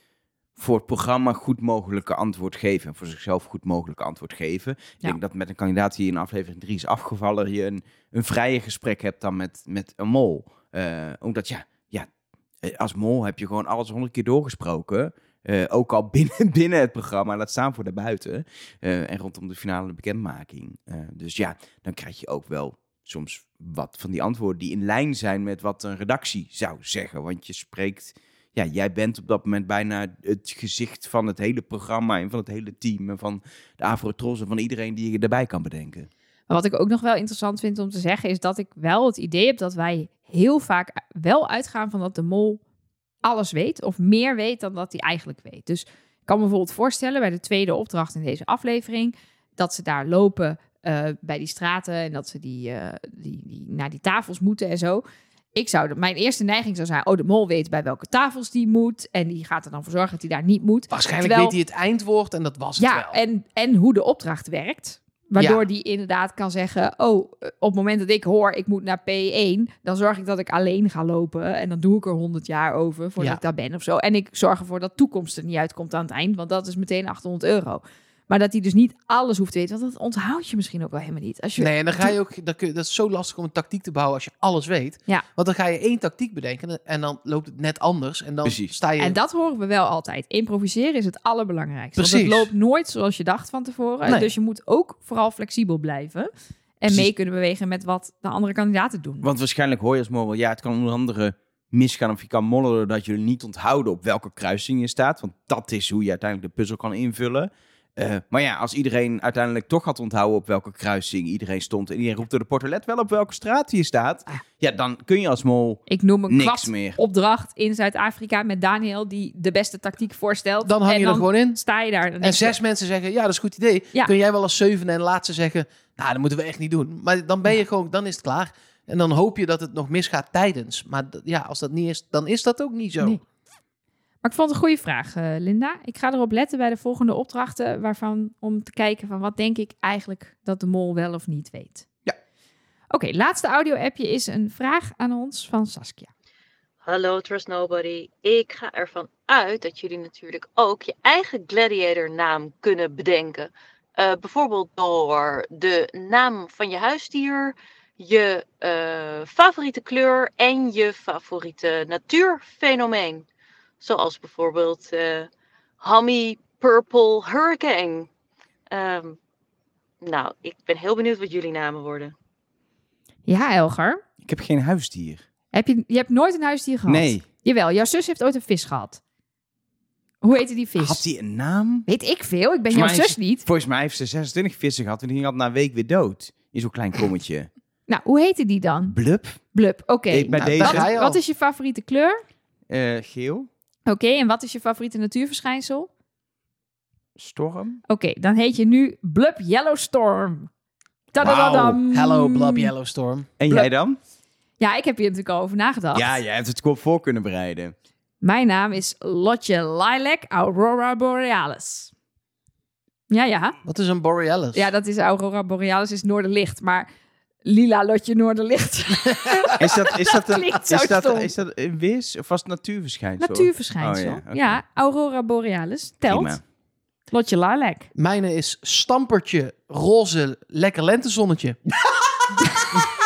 voor het programma goed mogelijke antwoord geven. En voor zichzelf goed mogelijke antwoord geven. Ik denk dat met een kandidaat die in aflevering 3 is afgevallen, je een, een vrijer gesprek hebt dan met, met een mol. Eh, omdat ja, ja, eh, als mol heb je gewoon alles honderd keer doorgesproken. Eh, ook al binnen, <laughs> binnen het programma, laat staan voor daarbuiten. Eh, en rondom de finale bekendmaking. Eh, dus ja, dan krijg je ook wel soms wat van die antwoorden die in lijn zijn met wat een redactie zou zeggen. Want je spreekt, ja, jij bent op dat moment bijna het gezicht van het hele programma en van het hele team en van de Afro-Tros en van iedereen die je erbij kan bedenken. Maar wat ik ook nog wel interessant vind om te zeggen, is dat ik wel het idee heb dat wij heel vaak wel uitgaan van dat de mol alles weet of meer weet dan dat hij eigenlijk weet. Dus ik kan me bijvoorbeeld voorstellen bij de tweede opdracht in deze aflevering dat ze daar lopen eh, bij die straten en dat ze die, eh, die, die naar die tafels moeten en zo. Ik zou, de- mijn eerste neiging zou zijn, oh, de mol weet bij welke tafels die moet en die gaat er dan voor zorgen dat hij daar niet moet. Waarschijnlijk Terwijl- weet hij het eindwoord en dat was het Ja, wel. en, en hoe de opdracht werkt. Waardoor Ja. die inderdaad kan zeggen: Oh, eh, op het moment dat ik hoor ik moet naar P1, dan zorg ik dat ik alleen ga lopen. En dan doe ik er 100 jaar over voordat Ja. ik daar ben of zo. En ik zorg ervoor dat toekomst er niet uitkomt aan het eind, want dat is meteen 800 euro. Maar dat hij dus niet alles hoeft te weten. Want dat onthoud je misschien ook wel helemaal niet. Als je, Nee, en dan ga je ook, dan kun je, dat is zo lastig om een tactiek te bouwen als je alles weet. Ja. Want dan ga je één tactiek bedenken en dan loopt het net anders. En dan Precies. sta je... En dat horen we wel altijd. Improviseren is het allerbelangrijkste. Want Precies. het loopt nooit zoals je dacht van tevoren. Nee. Dus je moet ook vooral flexibel blijven. En Precies. mee kunnen bewegen met wat de andere kandidaten doen. Want waarschijnlijk hoor je als mol wel, ja, het kan onder andere misgaan of je kan mollen doordat je niet onthouden op welke kruising je staat. Want dat is hoe je uiteindelijk de puzzel kan invullen. Eh, maar ja, als iedereen uiteindelijk toch had onthouden op welke kruising iedereen stond en iedereen roept door de portolet wel op welke straat je staat, Ah. ja, dan kun je als mol Ik noem een niks meer. opdracht in Zuid-Afrika met Daniel die de beste tactiek voorstelt. dan hang En je er gewoon in. sta je daar. Dan En je, zes mensen zeggen, ja, dat is een goed idee. Ja. Kun jij wel als zevende en laatste zeggen, nou, dat moeten we echt niet doen. Maar dan ben je gewoon, dan is het klaar. En dan hoop je dat het nog misgaat tijdens. Maar ja, als dat niet is, dan is dat ook niet zo. Nee. Maar ik vond het een goede vraag, eh, Linda. Ik ga erop letten bij de volgende opdrachten, waarvan om te kijken van wat denk ik eigenlijk dat de mol wel of niet weet. Ja. Oké, laatste audio-appje is een vraag aan ons van Saskia. Hallo Trust Nobody. Ik ga ervan uit dat jullie natuurlijk ook je eigen gladiator naam kunnen bedenken. Eh, bijvoorbeeld door de naam van je huisdier, je eh, favoriete kleur en je favoriete natuurfenomeen. Zoals bijvoorbeeld eh Hammy Purple Hurricane. Ehm, nou, ik ben heel benieuwd wat jullie namen worden. Ja, Elger. Ik heb geen huisdier. Heb je, je hebt nooit een huisdier gehad? Nee. Jawel, jouw zus heeft ooit een vis gehad. Hoe heette die vis? Had hij een naam? Weet ik veel, ik ben Volgens jouw zus is- niet. Volgens mij heeft ze 26 vissen gehad en die ging al na een week weer dood. In zo'n klein kommetje. <laughs> Nou, hoe heette die dan? Blub? Blub, oké. Bij nou, Wat, wat is je favoriete kleur? eh, geel? Oké, en wat is je favoriete natuurverschijnsel? Storm? Oké, dan heet je nu Blub Yellowstorm. Tadadadam. Hello, Blub Yellowstorm. En Blub. jij dan? Ja, ik heb hier natuurlijk al over nagedacht. Ja, jij hebt het kop voor kunnen bereiden. Mijn naam is Lotje Lilac Aurora Borealis. Ja, ja. Wat is een Borealis? Ja, dat is Aurora Borealis is Noorderlicht, maar Lila Lotje Noorderlicht. <laughs> Is dat, is dat, een, Klinkt zo is dat, is dat een weers of was het natuurverschijnsel? Natuurverschijnsel. Oh, ja. Aurora Borealis telt. Prima. Lotje Lilac. Mijne is stampertje roze lekker lentezonnetje. <laughs>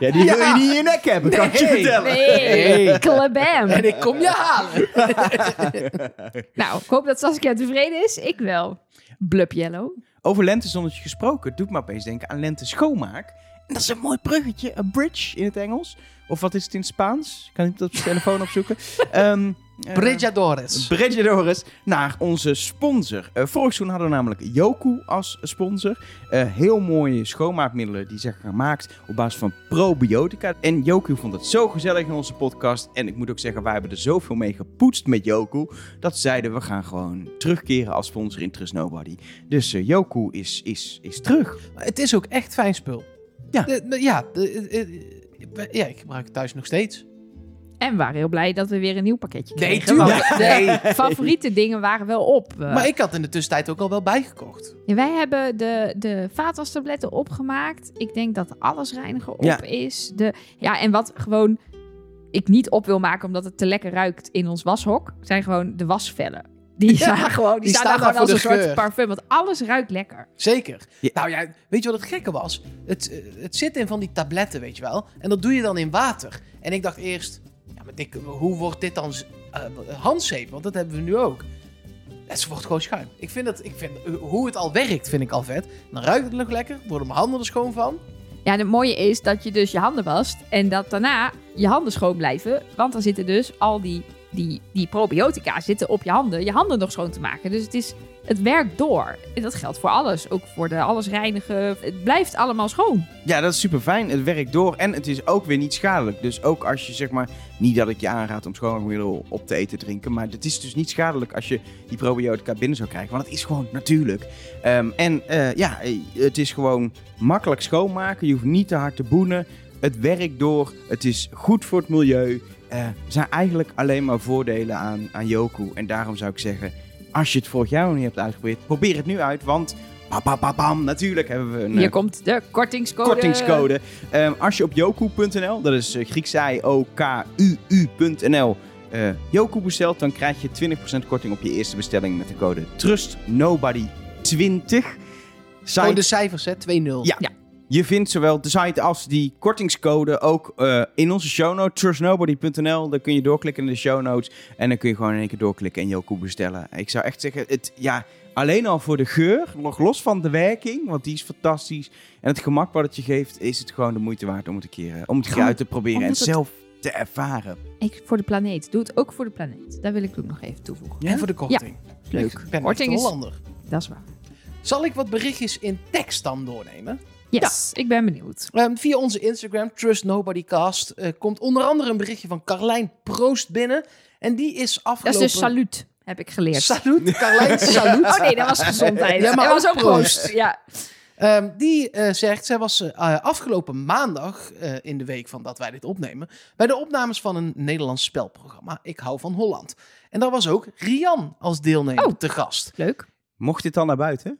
Ja, die wil je niet in je nek hebben, kan ik je vertellen. Nee. En ik kom je halen. <laughs> Nou, ik hoop dat Saskia tevreden is. Ik wel. Blub Yellow. Over lentezonnetje gesproken, doet me opeens denken aan lente schoonmaak. Dat is een mooi bruggetje, een bridge in het Engels. Of wat is het in het Spaans? Kan ik het op zijn telefoon opzoeken? <laughs> Bridjadores. Bridgetores naar onze sponsor. Eh vorig seizoen hadden we namelijk Yoku als sponsor. Eh, heel mooie schoonmaakmiddelen die zijn gemaakt op basis van probiotica. En Yoku vond het zo gezellig in onze podcast. En ik moet ook zeggen, wij hebben er zoveel mee gepoetst met Yoku. Dat zeiden we gaan gewoon terugkeren als sponsor in Trust Nobody. Dus Yoku is, is, is terug. Het is ook echt fijn spul. Ja. De- de- ja, de- eh, eh, ja, ik gebruik het thuis nog steeds. En we waren heel blij dat we weer een nieuw pakketje Nee, kregen. tuurlijk. want de <laughs> favoriete dingen waren wel op. Eh, Maar ik had in de tussentijd ook al wel bijgekocht. Ja, wij hebben de, de vaatwastabletten opgemaakt. Ik denk dat de allesreiniger op Ja. is. De, ja, en wat gewoon ik niet op wil maken omdat het te lekker ruikt in ons washok, zijn gewoon de wasvellen. Die, Ja, staan gewoon, die, die staan, staan daar daar gewoon als voor een de soort geur. parfum. Want alles ruikt lekker. Zeker. Ja. Nou ja, weet je wat het gekke was? Het, eh, het zit in van die tabletten, weet je wel. En dat doe je dan in water. En ik dacht eerst, ja, maar hoe wordt dit dan eh, handzeep? Want dat hebben we nu ook. Het wordt gewoon schuim. Ik vind het, ik vind, eh, hoe het al werkt, vind ik al vet. Dan ruikt het nog lekker, worden mijn handen er schoon van. Ja, en het mooie is dat je dus je handen wast en dat daarna je handen schoon blijven. Want dan zitten dus al die, die, die probiotica zitten op je handen, je handen nog schoon te maken. Dus het, is, het werkt door. En dat geldt voor alles. Ook voor de alles reinigen. Het blijft allemaal schoon. Ja, dat is super fijn. Het werkt door en het is ook weer niet schadelijk. Dus ook als je zeg maar, niet dat ik je aanraad om schoonmaakmiddel op te eten te drinken, maar het is dus niet schadelijk als je die probiotica binnen zou krijgen, want het is gewoon natuurlijk. Ehm, en eh, ja, het is gewoon makkelijk schoonmaken. Je hoeft niet te hard te boenen. Het werkt door. Het is goed voor het milieu. Eh, er zijn eigenlijk alleen maar voordelen aan, aan Yoku. En daarom zou ik zeggen, als je het vorig jaar nog niet hebt uitgeprobeerd, probeer het nu uit, want bam, bam, bam, bam, natuurlijk hebben we een Hier eh, komt de kortingscode. kortingscode. Ehm, als je op yoku.nl, dat is uh, Grieks I O K U U.nl, eh Yoku bestelt, dan krijg je 20% korting op je eerste bestelling met de code TRUSTNOBODY20. Gewoon Site, de cijfers, hè? 2-0. Ja. Je vindt zowel de site als die kortingscode ook eh, in onze show notes, trustnobody.nl. Daar kun je doorklikken in de show notes en dan kun je gewoon in één keer doorklikken en Yoku bestellen. Ik zou echt zeggen, het, ja, alleen al voor de geur, nog los van de werking, want die is fantastisch. En het gemak wat het je geeft, is het gewoon de moeite waard om het een keer, eh, om het Gewoon uit te proberen en het- zelf te ervaren. Ik, voor de planeet. Doe het ook voor de planeet. Daar wil ik ook nog even toevoegen. Ja? En voor de korting. Leuk. Ik ben Korting echt is- een Hollander. Dat is waar. Zal ik wat berichtjes in tekst dan doornemen? Yes, ik ben benieuwd. Ehm, via onze Instagram, Trust Nobody Cast, eh, komt onder andere een berichtje van Carlijn Proost binnen. En die is Dat afgelopen... is dus saluut, heb ik geleerd. Salut, <laughs> Carlijn, salut. Oh nee, dat was gezondheid. Ja, maar dat was ook proost. proost. Ja. Ehm, die eh, zegt, zij was eh, afgelopen maandag, eh, in de week van dat wij dit opnemen, bij de opnames van een Nederlands spelprogramma, Ik hou van Holland. En daar was ook Rian als deelnemer Oh. te gast. Leuk. Mocht dit dan naar buiten?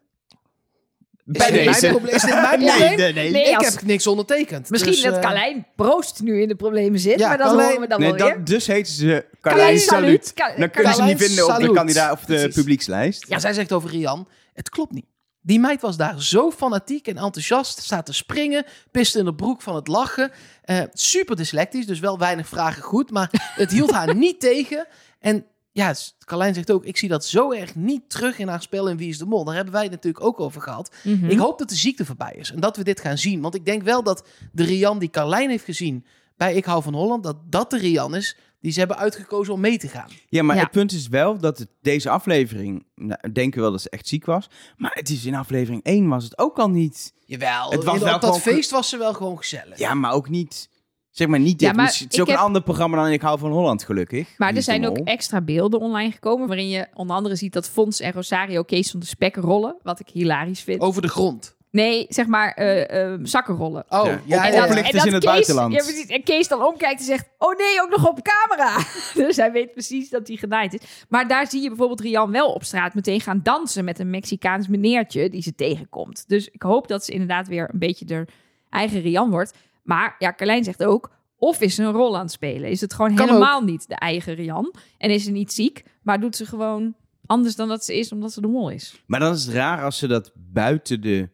Is dit mijn probleem? Is dit mijn probleem? nee, nee. Nee, ik als- heb niks ondertekend. Misschien dus, dat eh, Carlijn Proost nu in de problemen zit, Ja, maar dat Carlijn- horen we dan Nee, wel weer. dat, dus heet ze Carlijn Salut. Dan kunnen ze niet vinden op de kandidaat of de Precies. publiekslijst. Ja, zij zegt over Rian, het klopt niet. Die meid was daar zo fanatiek en enthousiast, staat te springen, piste in de broek van het lachen. Eh, super dyslectisch, dus wel weinig vragen goed, maar het hield haar <laughs> niet tegen. En ja, Carlijn zegt ook, ik zie dat zo erg niet terug in haar spel in Wie is de Mol. Daar hebben wij het natuurlijk ook over gehad. Mhm. Ik hoop dat de ziekte voorbij is en dat we dit gaan zien. Want ik denk wel dat de Rian die Carlijn heeft gezien bij Ik hou van Holland, dat dat de Rian is die ze hebben uitgekozen om mee te gaan. Ja, maar Ja. het punt is wel dat het, deze aflevering, nou, denken we wel dat ze echt ziek was. Maar het is in aflevering 1 was het ook al niet. Jawel, Het was op dat feest was ze wel gewoon gezellig. Ja, maar ook niet. Zeg maar niet dit. Ja, maar het is ook heb- een ander programma dan Ik hou van Holland, gelukkig. Maar er zijn ook extra beelden online gekomen, waarin je onder andere ziet dat Fons en Rosario Kees van de Spek rollen, wat ik hilarisch vind. Over de grond. Nee, zeg maar eh eh, zakken rollen. Oh, Ja. ja. En ja. oplichters in het Kees, buitenland. Ja, precies. En Kees dan omkijkt en zegt: Oh nee, ook nog op camera. <laughs> dus hij weet precies dat hij genaaid is. Maar daar zie je bijvoorbeeld Rian wel op straat meteen gaan dansen met een Mexicaans meneertje die ze tegenkomt. Dus ik hoop dat ze inderdaad weer een beetje de eigen Rian wordt. Maar ja, Carlijn zegt ook: Of is ze een rol aan het spelen? Is het gewoon Kan helemaal niet de eigen Rian? En is ze niet ziek, maar doet ze gewoon anders dan dat ze is, omdat ze de mol is? Maar dan is het raar als ze dat buiten de,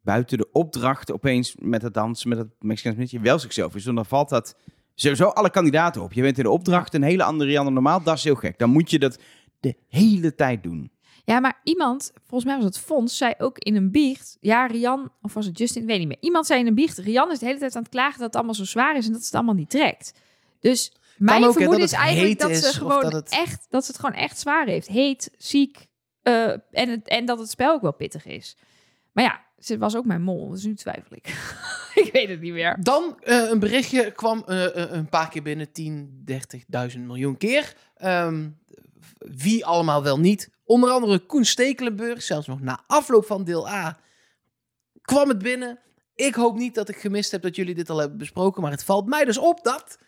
buiten de opdracht opeens met het dansen, met het Mexicaans beetje wel zichzelf is. Want dan valt dat sowieso alle kandidaten op. Je bent in de opdracht een hele andere Rian dan normaal. Dat is heel gek. Dan moet je dat de hele tijd doen. Ja, maar iemand, volgens mij was het Fons, zei ook in een biecht. Ja, Rian, of was het Justin? Weet niet meer. Iemand zei in een biecht: Rian is de hele tijd aan het klagen dat het allemaal zo zwaar is en dat ze het allemaal niet trekt. Dus mijn ook, vermoeden is eigenlijk dat ze gewoon dat het- echt, dat ze het gewoon echt zwaar heeft. Heet, ziek eh, en, het, en dat het spel ook wel pittig is. Maar ja, ze was ook mijn mol, dus nu twijfel ik. <laughs> ik weet het niet meer. Dan eh, een berichtje kwam eh, een paar keer binnen, 10, 30.000 miljoen keer. Ehm, wie allemaal wel niet. Onder andere Koen Stekelenburg, zelfs nog na afloop van deel A, kwam het binnen. Ik hoop niet dat ik gemist heb dat jullie dit al hebben besproken, maar het valt mij dus op dat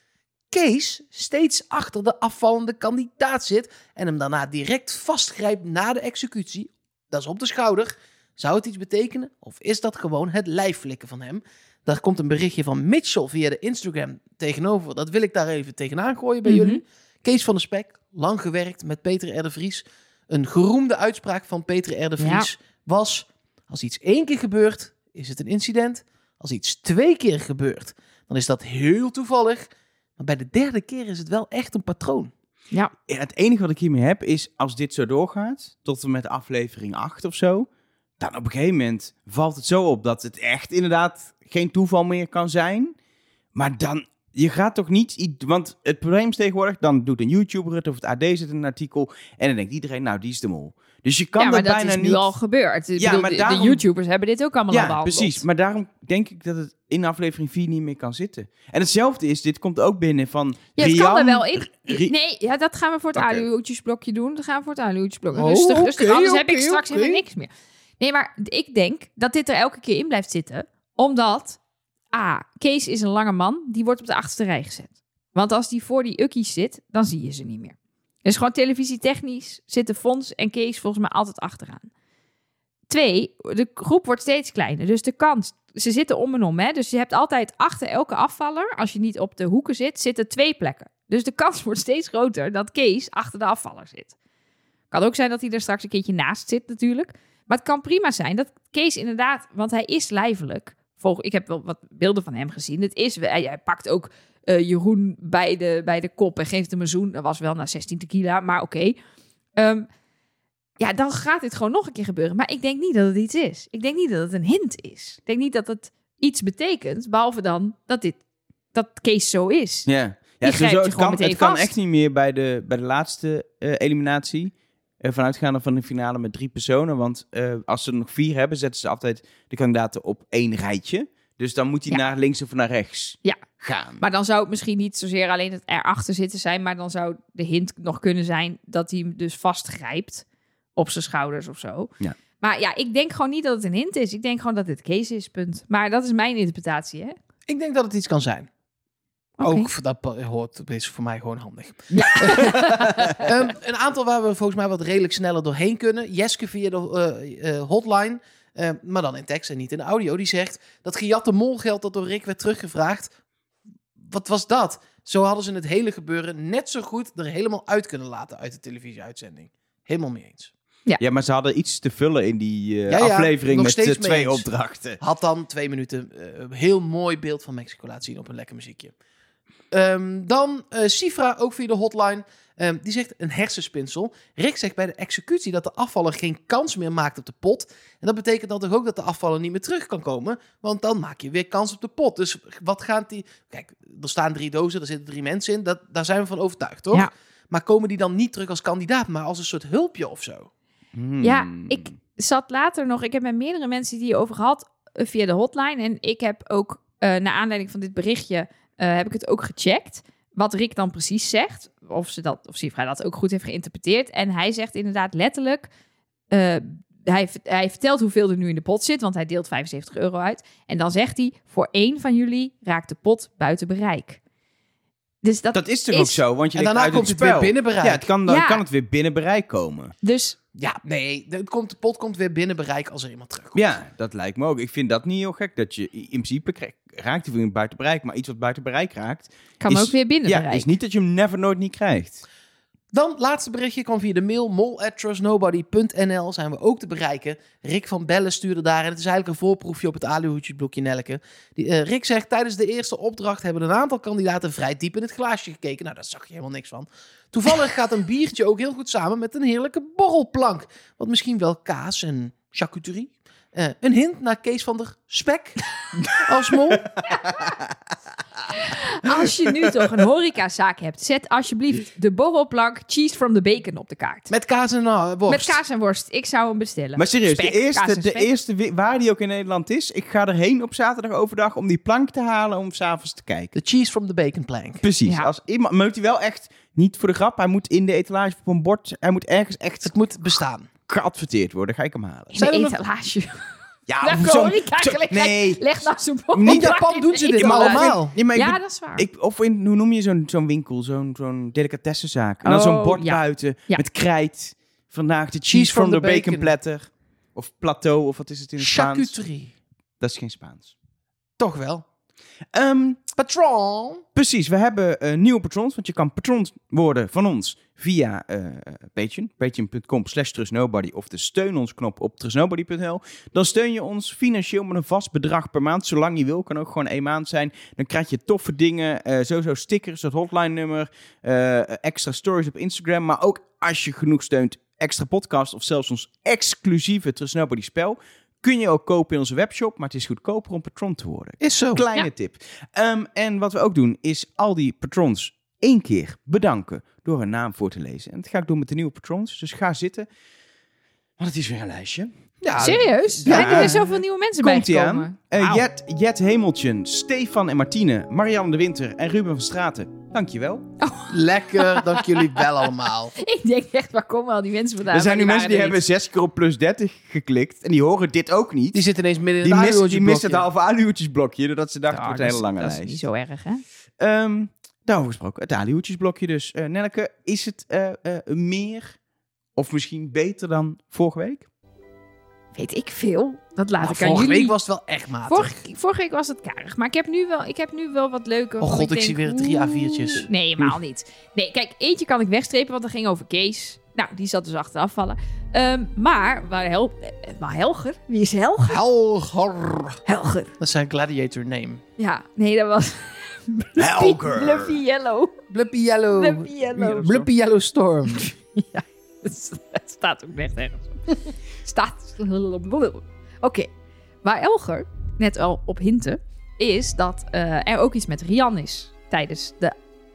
Kees steeds achter de afvallende kandidaat zit en hem daarna direct vastgrijpt na de executie. Dat is op de schouder. Zou het iets betekenen? Of is dat gewoon het lijfflikken van hem? Daar komt een berichtje van Mitchell via de Instagram tegenover. Dat wil ik daar even tegenaan gooien bij Mhm. jullie. Kees van de Spek, lang gewerkt met Peter R. de Vries. Een geroemde uitspraak van Peter R. de Vries was... Als iets één keer gebeurt, is het een incident. Als iets twee keer gebeurt, dan is dat heel toevallig. Maar bij de derde keer is het wel echt een patroon. Ja, het enige wat ik hiermee heb is, als dit zo doorgaat, tot en met aflevering 8 of zo, dan op een gegeven moment valt het zo op dat het echt inderdaad geen toeval meer kan zijn. Maar dan, je gaat toch niet, want het probleem is tegenwoordig, dan doet een YouTuber het of het AD zet een artikel en dan denkt iedereen, nou die is de mol. Dus je kan ja, maar dat dat bijna is nu niet... al gebeurd. Ik Ja, bedoel, maar de- daarom- De YouTubers hebben dit ook allemaal al Ja, behandeld. precies. Maar daarom denk ik dat het in aflevering 4 niet meer kan zitten. En hetzelfde is, dit komt ook binnen van Ja, het Rian, kan er wel in. Nee, ja, dat gaan we voor het aluhoedjesblokje doen. Dat gaan we voor het aluhoedjesblokje. Oh, rustig, rustig. Anders heb ik straks helemaal niks meer. Nee, maar ik denk dat dit er elke keer in blijft zitten. Omdat, A, Kees is een lange man. Die wordt op de achterste rij gezet. Want als die voor die ukkies zit, dan zie je ze niet meer. Dus gewoon televisietechnisch zitten Fons en Kees volgens mij altijd achteraan. Twee, de groep wordt steeds kleiner. Dus de kans, ze zitten om en om. Hè? Dus je hebt altijd achter elke afvaller, als je niet op de hoeken zit, zitten twee plekken. Dus de kans <laughs> wordt steeds groter dat Kees achter de afvaller zit. Kan ook zijn dat hij er straks een keertje naast zit natuurlijk. Maar het kan prima zijn dat Kees inderdaad, want hij is lijfelijk. Volg, ik heb wel wat beelden van hem gezien. Het is, hij, hij pakt ook eh, Jeroen bij de, bij de kop en geeft hem een zoen. Dat was wel na 16 tequila, maar oké. Ehm, ja, dan gaat dit gewoon nog een keer gebeuren. Maar ik denk niet dat het iets is. Ik denk niet dat het een hint is. Ik denk niet dat het iets betekent, behalve dan dat dit dat Kees zo is. Ja, je het, kan, het kan echt niet meer bij de, bij de laatste eh, eliminatie. Uh, vanuitgaande van de finale met drie personen. Want eh, als ze er nog vier hebben, zetten ze altijd de kandidaten op één rijtje. Dus dan moet hij Ja. naar links of naar rechts Ja. gaan. Maar dan zou het misschien niet zozeer alleen het erachter zitten zijn, maar dan zou de hint nog kunnen zijn dat hij hem dus vastgrijpt op zijn schouders of zo. Ja. Maar ja, ik denk gewoon niet dat het een hint is. Ik denk gewoon dat het Kees is, punt. Maar dat is mijn interpretatie, hè? Ik denk dat het iets kan zijn. Ook voor dat hoort, is voor mij gewoon handig. <laughs> Ehm, een aantal waar we volgens mij wat redelijk sneller doorheen kunnen. Jeske via de eh, eh, hotline, eh, maar dan in tekst en niet in audio. Die zegt dat gejatte molgeld dat door Rick werd teruggevraagd. Wat was dat? Zo hadden ze het hele gebeuren net zo goed er helemaal uit kunnen laten uit de televisieuitzending. Helemaal mee eens. Ja, maar ze hadden iets te vullen in die eh, Ja, ja, aflevering met twee opdrachten. Had dan twee minuten een heel mooi beeld van Mexico laten zien op een lekker muziekje. Ehm, dan eh Sifra, ook via de hotline. Ehm, die zegt een hersenspinsel. Rick zegt bij de executie dat de afvaller geen kans meer maakt op de pot. En dat betekent dan toch ook dat de afvaller niet meer terug kan komen. Want dan maak je weer kans op de pot. Dus wat gaat die... Kijk, er staan drie dozen, er zitten drie mensen in. Dat, daar zijn we van overtuigd, toch? Ja. Maar komen die dan niet terug als kandidaat, maar als een soort hulpje of zo? Hmm. Ja, ik zat later nog, ik heb met meerdere mensen die over gehad eh, via de hotline. En ik heb ook, eh naar aanleiding van dit berichtje, eh, heb ik het ook gecheckt. Wat Rick dan precies zegt. Of, ze dat, of Sifra dat ook goed heeft geïnterpreteerd. En hij zegt inderdaad letterlijk... eh, hij, hij vertelt hoeveel er nu in de pot zit, want hij deelt 75 euro uit. En dan zegt hij, voor één van jullie raakt de pot buiten bereik. Dus dat, Dat is toch is- ook zo? Want je En daarna uit komt het het weer spel. binnen bereik. Ja, het kan, dan Ja. kan het weer binnen bereik komen. Dus Ja, nee, de, het komt, de pot komt weer binnen bereik als er iemand terugkomt. Ja, dat lijkt me ook. Ik vind dat niet heel gek. Dat je in principe krijgt, raakt hij weer buiten bereik. Maar iets wat buiten bereik raakt, kan Is- ook weer binnen ja, bereik. is niet dat je hem never nooit niet krijgt. Dan, laatste berichtje kwam via de mail mol@trustnobody.nl zijn we ook te bereiken. Rick van Bellen stuurde daar en het is eigenlijk een voorproefje op het aluhoedjesblokje Nelke. Die, eh, Rick zegt, tijdens de eerste opdracht hebben een aantal kandidaten vrij diep in het glaasje gekeken. Nou, daar zag je helemaal niks van. Toevallig gaat een biertje ook heel goed samen met een heerlijke borrelplank. Wat misschien wel kaas en charcuterie. Eh, een hint naar Kees van der Spek <laughs> als mol. Als je nu toch een horecazaak hebt, zet alsjeblieft de borrelplank cheese from the bacon op de kaart. Met kaas en uh, worst. Met kaas en worst. Ik zou hem bestellen. Maar serieus, Spek, de eerste, de eerste waar die ook in Nederland is, ik ga erheen op zaterdag overdag om die plank te halen om s'avonds te kijken. De cheese from the bacon plank. Precies. Ja. Als iemand, maar moet hij wel echt niet voor de grap. Hij moet in de etalage op een bord. Hij moet ergens echt Het moet bestaan. Geadverteerd worden. Ga ik hem halen. In de nog- etalage. <laughs> Ja, of horeca zo- Nee. Leg nou zo'n borrelplank Japan doen ze dit allemaal. Nee, maar ik Ja, ben- dat is waar. Ik, of in, hoe noem je zo'n zo'n winkel, zo'n zo'n delicatessenzaak. En dan zo'n Oh, bord ja. buiten Ja. met krijt. Vandaag de cheese, from, the bacon, platter. Of plateau, of wat is het in het Spaans? Charcuterie. Dat is geen Spaans. Toch wel. Ehm, Patron. precies, we hebben eh, nieuwe patrons. Want je kan patron worden van ons via eh Patreon. Patreon.com slash trustnobody. Of de steun ons knop op trustnobody.nl. Dan steun je ons financieel met een vast bedrag per maand. Zolang je wil. Kan ook gewoon één maand zijn. Dan krijg je toffe dingen. eh, sowieso stickers, het hotline nummer. extra stories op Instagram. Maar ook als je genoeg steunt, extra podcast. Of zelfs ons exclusieve Trust Nobody spel. Kun je ook kopen in onze webshop. Maar het is goedkoper om patron te worden. Is zo. Kleine Ja. tip. Ehm, en wat we ook doen, is al die patrons één keer bedanken door een naam voor te lezen. En dat ga ik doen met de nieuwe patrons. Dus ga zitten. Want het is weer een lijstje. Ja, Serieus? Ja. Zijn er weer zoveel nieuwe mensen aan. Eh, Wauw. Jet, Jet Hemeltjen, Stefan en Martine, Marianne de Winter en Ruben van Straten. Dankjewel. Lekker, dank jullie wel allemaal. <laughs> Ik denk echt, waar komen al die mensen vandaan? er zijn nu mensen die hebben zes keer op plus 30 geklikt. En die horen dit ook niet. Die zitten ineens midden in Die het missen, die missen het halve aluhoedjesblokje. Doordat ze dachten, Ja, het wordt een dat hele is- lange Dat is lijst. niet zo erg, hè? Ehm, daarover gesproken, het aluhoedjesblokje dus. Nelleke, is het eh, eh, meer of misschien beter dan vorige week? Weet ik veel. Dat laat Nou, ik aan vorige jullie. week was het wel echt matig. Vorige, vorige week was het karig. Maar ik heb nu wel, ik heb nu wel wat leuke. Oh god, ik denk, zie weer drie oeh, A4'tjes. Nee, helemaal niet. Nee, kijk, eentje kan ik wegstrepen, want dat ging over Kees. Nou, die zat dus achter afvallen. Ehm, maar, waar Hel eh, maar Helger? Wie is Helger? Helger. Helger. Dat is zijn gladiator name. Ja, nee, dat was... <laughs> Helger. Bluffy Yellow. Bluppy Yellow. Bluffy Yellow. Bluppy Yellow Storm. <laughs> Het <laughs> staat ook net ergens op. staat. Oké. Waar Elger net al op hinten, is dat eh, er ook iets met Rian is tijdens de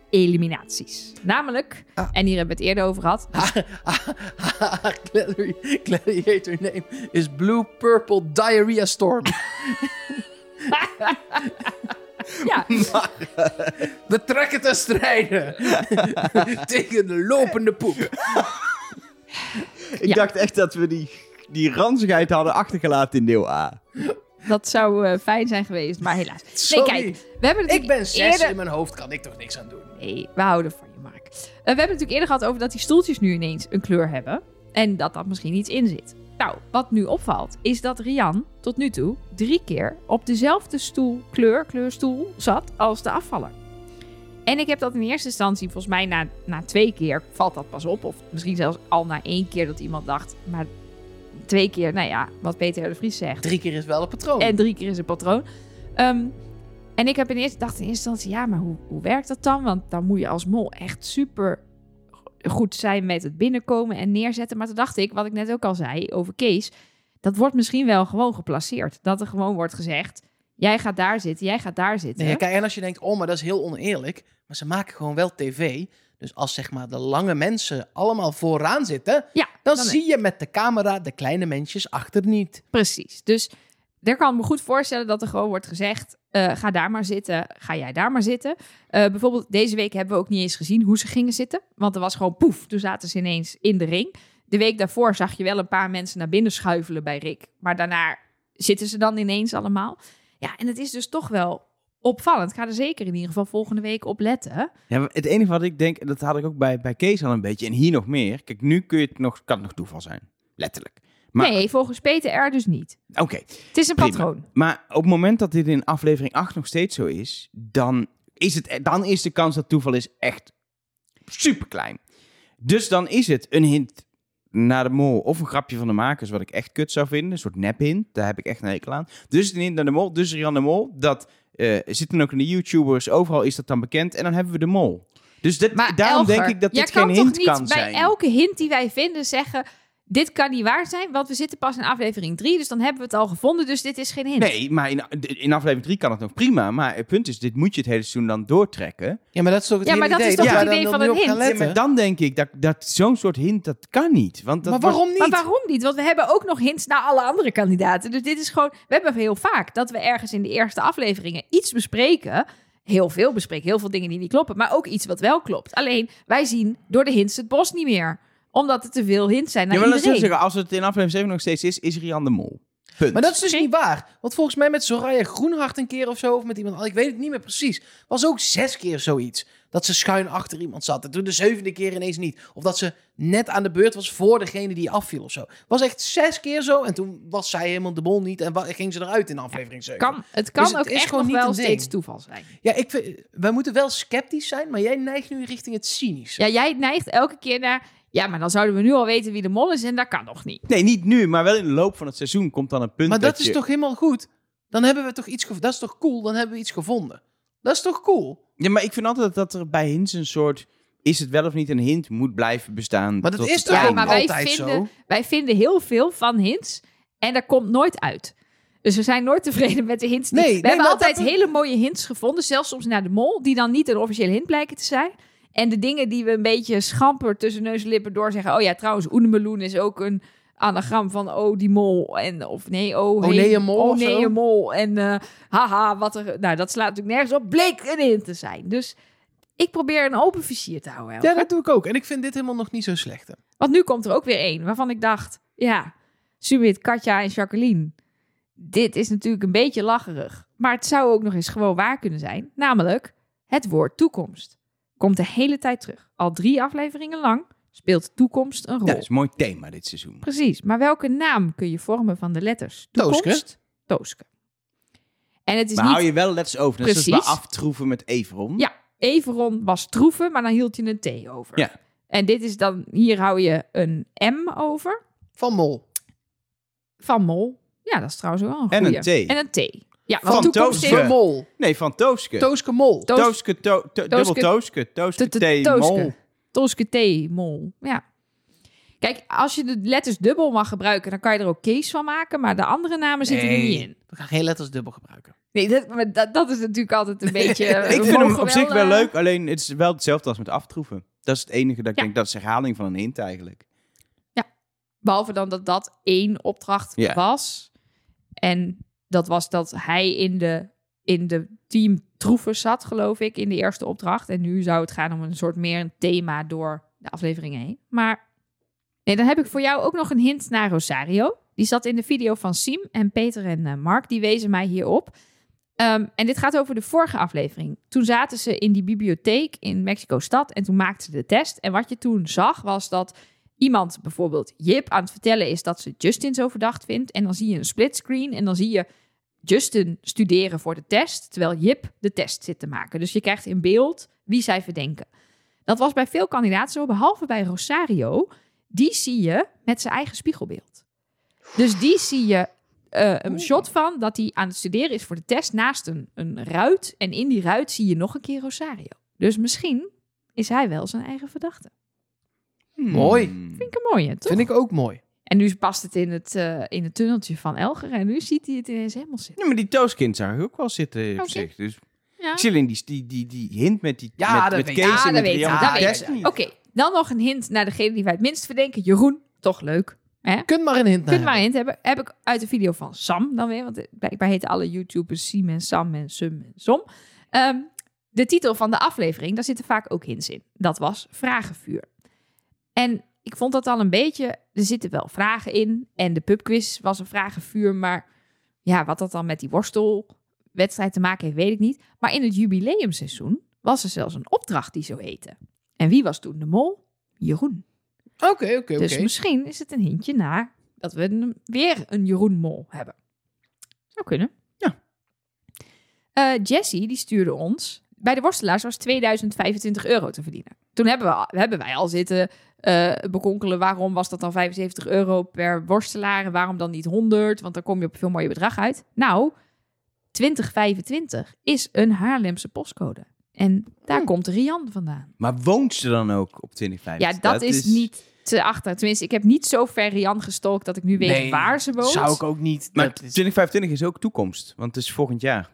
eliminaties. Namelijk, Ah. en hier hebben we het eerder over gehad. Gladi- gladiator name is Blue Purple Diarrhea Storm. <laughs> ja, We trekken te strijden <laughs> tegen de lopende poep. Ik Ja. dacht echt dat we die, die ranzigheid hadden achtergelaten in deel A. dat zou eh, fijn zijn geweest, maar helaas. Nee, Sorry. kijk, we hebben Ik ben zes eerder... in mijn hoofd, kan ik toch niks aan doen. Nee, we houden van je, Mark. Eh, we hebben het natuurlijk eerder gehad over dat die stoeltjes nu ineens een kleur hebben. En dat dat misschien iets in zit. Nou, wat nu opvalt, is dat Rian tot nu toe drie keer op dezelfde stoel, kleur, kleurstoel zat als de afvaller. En ik heb dat in eerste instantie, volgens mij na, na twee keer valt dat pas op. Of misschien zelfs al na één keer dat iemand dacht. Maar twee keer, nou ja, wat Peter de Vries zegt. Drie keer is wel een patroon. En drie keer is een patroon. Ehm, en ik heb in eerste, dacht in eerste instantie, ja, maar hoe, hoe werkt dat dan? Want dan moet je als mol echt super goed zijn met het binnenkomen en neerzetten. Maar toen dacht ik, wat ik net ook al zei over Kees, dat wordt misschien wel gewoon geplaceerd. Dat er gewoon wordt gezegd, jij gaat daar zitten, jij gaat daar zitten. Nee, kijk, en als je denkt, oh, maar dat is heel oneerlijk. Maar ze maken gewoon wel tv. Dus als zeg maar de lange mensen allemaal vooraan zitten, ja, dan, dan- zie je met de camera de kleine mensjes achter niet. Precies. Dus daar kan ik me goed voorstellen dat er gewoon wordt gezegd: eh, ga daar maar zitten, ga jij daar maar zitten. Eh, bijvoorbeeld, deze week hebben we ook niet eens gezien hoe ze gingen zitten. Want er was gewoon poef, toen zaten ze ineens in de ring. De week daarvoor zag je wel een paar mensen naar binnen schuifelen bij Rick. Maar daarna zitten ze dan ineens allemaal. Ja, en het is dus toch wel opvallend. Ga er zeker in ieder geval volgende week op letten. Ja, het enige wat ik denk, en dat had ik ook bij, bij Kees al een beetje, en hier nog meer. Kijk, nu kun je het nog, kan het nog toeval zijn. Letterlijk. Maar, nee, volgens Peter R. dus niet. Oké, Het is een Prima. patroon. maar op het moment dat dit in aflevering 8 nog steeds zo is, dan is, het, dan is de kans dat toeval is echt super klein. Dus dan is het een hint naar de mol of een grapje van de makers, wat ik echt kut zou vinden. Een soort nep-hint, daar heb ik echt een hekel aan. Dus een hint naar de mol, dus Rian de Mol. Dat eh, zitten ook in de YouTubers, overal is dat dan bekend. En dan hebben we de mol. Dus Maar daarom Elger, denk ik dat dit geen kan hint kan bij zijn. elke hint die wij vinden zeggen... dit kan niet waar zijn, want we zitten pas in aflevering 3... dus dan hebben we het al gevonden, dus dit is geen hint. Nee, maar in, in aflevering 3 kan het nog prima. Maar het punt is, dit moet je het hele seizoen dan doortrekken. Ja, maar dat is toch het Ja, hele maar dat idee. is toch het idee van een hint? Ja, maar letten. dan denk ik dat, dat zo'n soort hint, dat kan niet. Want dat Maar wordt- waarom niet? Maar waarom niet? Want we hebben ook nog hints naar alle andere kandidaten. Dus dit is gewoon... We hebben heel vaak dat we ergens in de eerste afleveringen iets bespreken... Heel veel bespreken, heel veel dingen die niet kloppen. Maar ook iets wat wel klopt. Alleen, wij zien door de hints het bos niet meer. Omdat er te veel hints zijn naar Ja, maar iedereen. zeggen, als het in aflevering 7 nog steeds is, is Rian de Mol. Punt. Maar dat is dus niet waar. Want volgens mij met Soraya Groenhart een keer of zo, of met iemand anders, ik weet het niet meer precies, was ook zes keer zoiets. Dat ze schuin achter iemand zat. En toen de zevende keer ineens niet. Of dat ze net aan de beurt was voor degene die afviel of zo. Was echt zes keer zo. En toen was zij helemaal de bol niet. En ging ze eruit in aflevering 7. Kan, het kan Dus het ook is echt gewoon nog niet wel steeds toeval zijn. Ja, ik vind, wij moeten wel sceptisch zijn, maar jij neigt nu richting het cynische. Ja, jij neigt elke keer naar... Ja, maar dan zouden we nu al weten wie de mol is en dat kan nog niet. Nee, niet nu, maar wel in de loop van het seizoen komt dan een punt maar dat, is toch helemaal goed? Dan hebben we toch iets gevonden. Dat is toch cool? Dan hebben we iets gevonden. Dat is toch cool? Ja, maar ik vind altijd dat er bij hints een soort... Is het wel of niet een hint moet blijven bestaan. Maar dat tot is toch Ja, maar wij altijd vinden, zo? wij vinden heel veel van hints en dat komt nooit uit. Dus we zijn nooit tevreden met de hints. die- Nee, we nee, hebben altijd dat- hele mooie hints gevonden, zelfs soms naar de mol, die dan niet een officiële hint blijken te zijn. En de dingen die we een beetje schamper tussen neus en lippen door zeggen. Oh ja, trouwens, Oenemeloen is ook een anagram van oh die mol. En, of nee, oh, Oh, nee, een mol Oh nee, een mol. En eh, haha, wat er... Nou, dat slaat natuurlijk nergens op. Bleek hint te zijn. Dus ik probeer een open vizier te houden. Ja, dat doe ik ook. En ik vind dit helemaal nog niet zo slecht. hè. Want nu komt er ook weer één waarvan ik dacht, ja, Subit, Katja en Jacqueline. Dit is natuurlijk een beetje lacherig. Maar het zou ook nog eens gewoon waar kunnen zijn. Namelijk het woord toekomst. Komt de hele tijd terug. Al drie afleveringen lang. speelt toekomst een rol. Ja, dat is een mooi thema dit seizoen. Precies, maar welke naam kun je vormen van de letters toekomst? Tooske. En het is Maar niet... hou je wel letters over. Net zoals bij Precies. aftroeven met Everon. Ja, Everon was troeven, maar dan hield je een T over. Ja. En dit is dan, hier hou je een M over Van Mol. van Mol. Ja, dat is trouwens wel een En een. T. En een T. Ja, Van Tooske. Mol. Nee, van Tooske. Tooske Mol. Toos- Tooske, to, to- dubbel Tooske. Tooske, T- Tooske. mol. Toske T, Mol. Ja. Kijk, als je de letters dubbel mag gebruiken, dan kan je er ook Kees van maken, maar de andere namen zitten er niet in. We gaan geen letters dubbel gebruiken. Nee, dat, maar dat, dat is natuurlijk altijd een <laughs> beetje... Ik vind hem op zich wel eh, leuk, alleen het is wel hetzelfde als met aftroeven. Dat is het enige dat ik Ja. denk, dat is herhaling van een hint eigenlijk. Behalve dan dat dat één opdracht Ja. was. En dat was dat hij in de, in de team troeven zat, geloof ik, in de eerste opdracht. En nu zou het gaan om een soort meer een thema door de afleveringen heen. Maar nee, dan heb ik voor jou ook nog een hint naar Rosario. Die zat in de video van Siem en Peter en eh, Mark. Die wezen mij hierop. Ehm, en dit gaat over de vorige aflevering. Toen zaten ze in die bibliotheek in Mexico-stad en toen maakten ze de test. En wat je toen zag was dat iemand, bijvoorbeeld Jip, aan het vertellen is dat ze Justin zo verdacht vindt. En dan zie je een splitscreen en dan zie je Justin studeren voor de test, terwijl Jip de test zit te maken. Dus je krijgt in beeld wie zij verdenken. Dat was bij veel kandidaten zo, behalve bij Rosario. Die zie je met zijn eigen spiegelbeeld. Dus die zie je eh, een shot van dat hij aan het studeren is voor de test naast een, een ruit. En in die ruit zie je nog een keer Rosario. Dus misschien is hij wel zijn eigen verdachte. Mooi. Hmm. Vind ik een mooie, toch? Vind ik ook mooi. En nu past het in het, eh, in het tunneltje van Elger. En nu ziet hij het ineens helemaal zitten. Ja, maar die Tooskind zag ik ook wel zitten op zich. Dus Ja, ik zie alleen die, die, die, die hint met die Ja, met, dat met Kees en ah, dat met weet. Oké, dan nog een hint naar degene die wij het minst verdenken. Jeroen, toch leuk. Hè? Kunt maar een hint Kunt naar maar een hint hebben. Heb ik uit de video van Sam dan weer. Want blijkbaar heten alle YouTubers Sim en Sam en Sum en Som. Ehm, de titel van de aflevering, daar zitten vaak ook hints in. Dat was Vragenvuur. En ik vond dat al een beetje... Er zitten wel vragen in. En de pubquiz was een vragenvuur. Maar ja, wat dat dan met die worstelwedstrijd te maken heeft, weet ik niet. Maar in het jubileumseizoen was er zelfs een opdracht die zo heette. En wie was toen de mol? Jeroen. Oké, oké, Dus misschien is het een hintje naar dat we weer een Jeroen Mol hebben. Zou kunnen. Ja. Eh, Jessie, die stuurde ons. Bij de worstelaars was 2025 euro te verdienen. Toen hebben, we, hebben wij al zitten eh, bekonkelen waarom was dat dan 75 euro per worstelaar en waarom dan niet 100, want dan kom je op een veel mooier bedrag uit. Nou, 2025 is een Haarlemse postcode. En daar Hm. komt Rian vandaan. Maar woont ze dan ook op 2050? Ja, dat, is, niet te achter. Tenminste, ik heb niet zo ver Rian gestolkt dat ik nu weet Nee, waar ze woont. Zou ik ook niet. Maar dat is- 2025 is ook toekomst, want het is volgend jaar.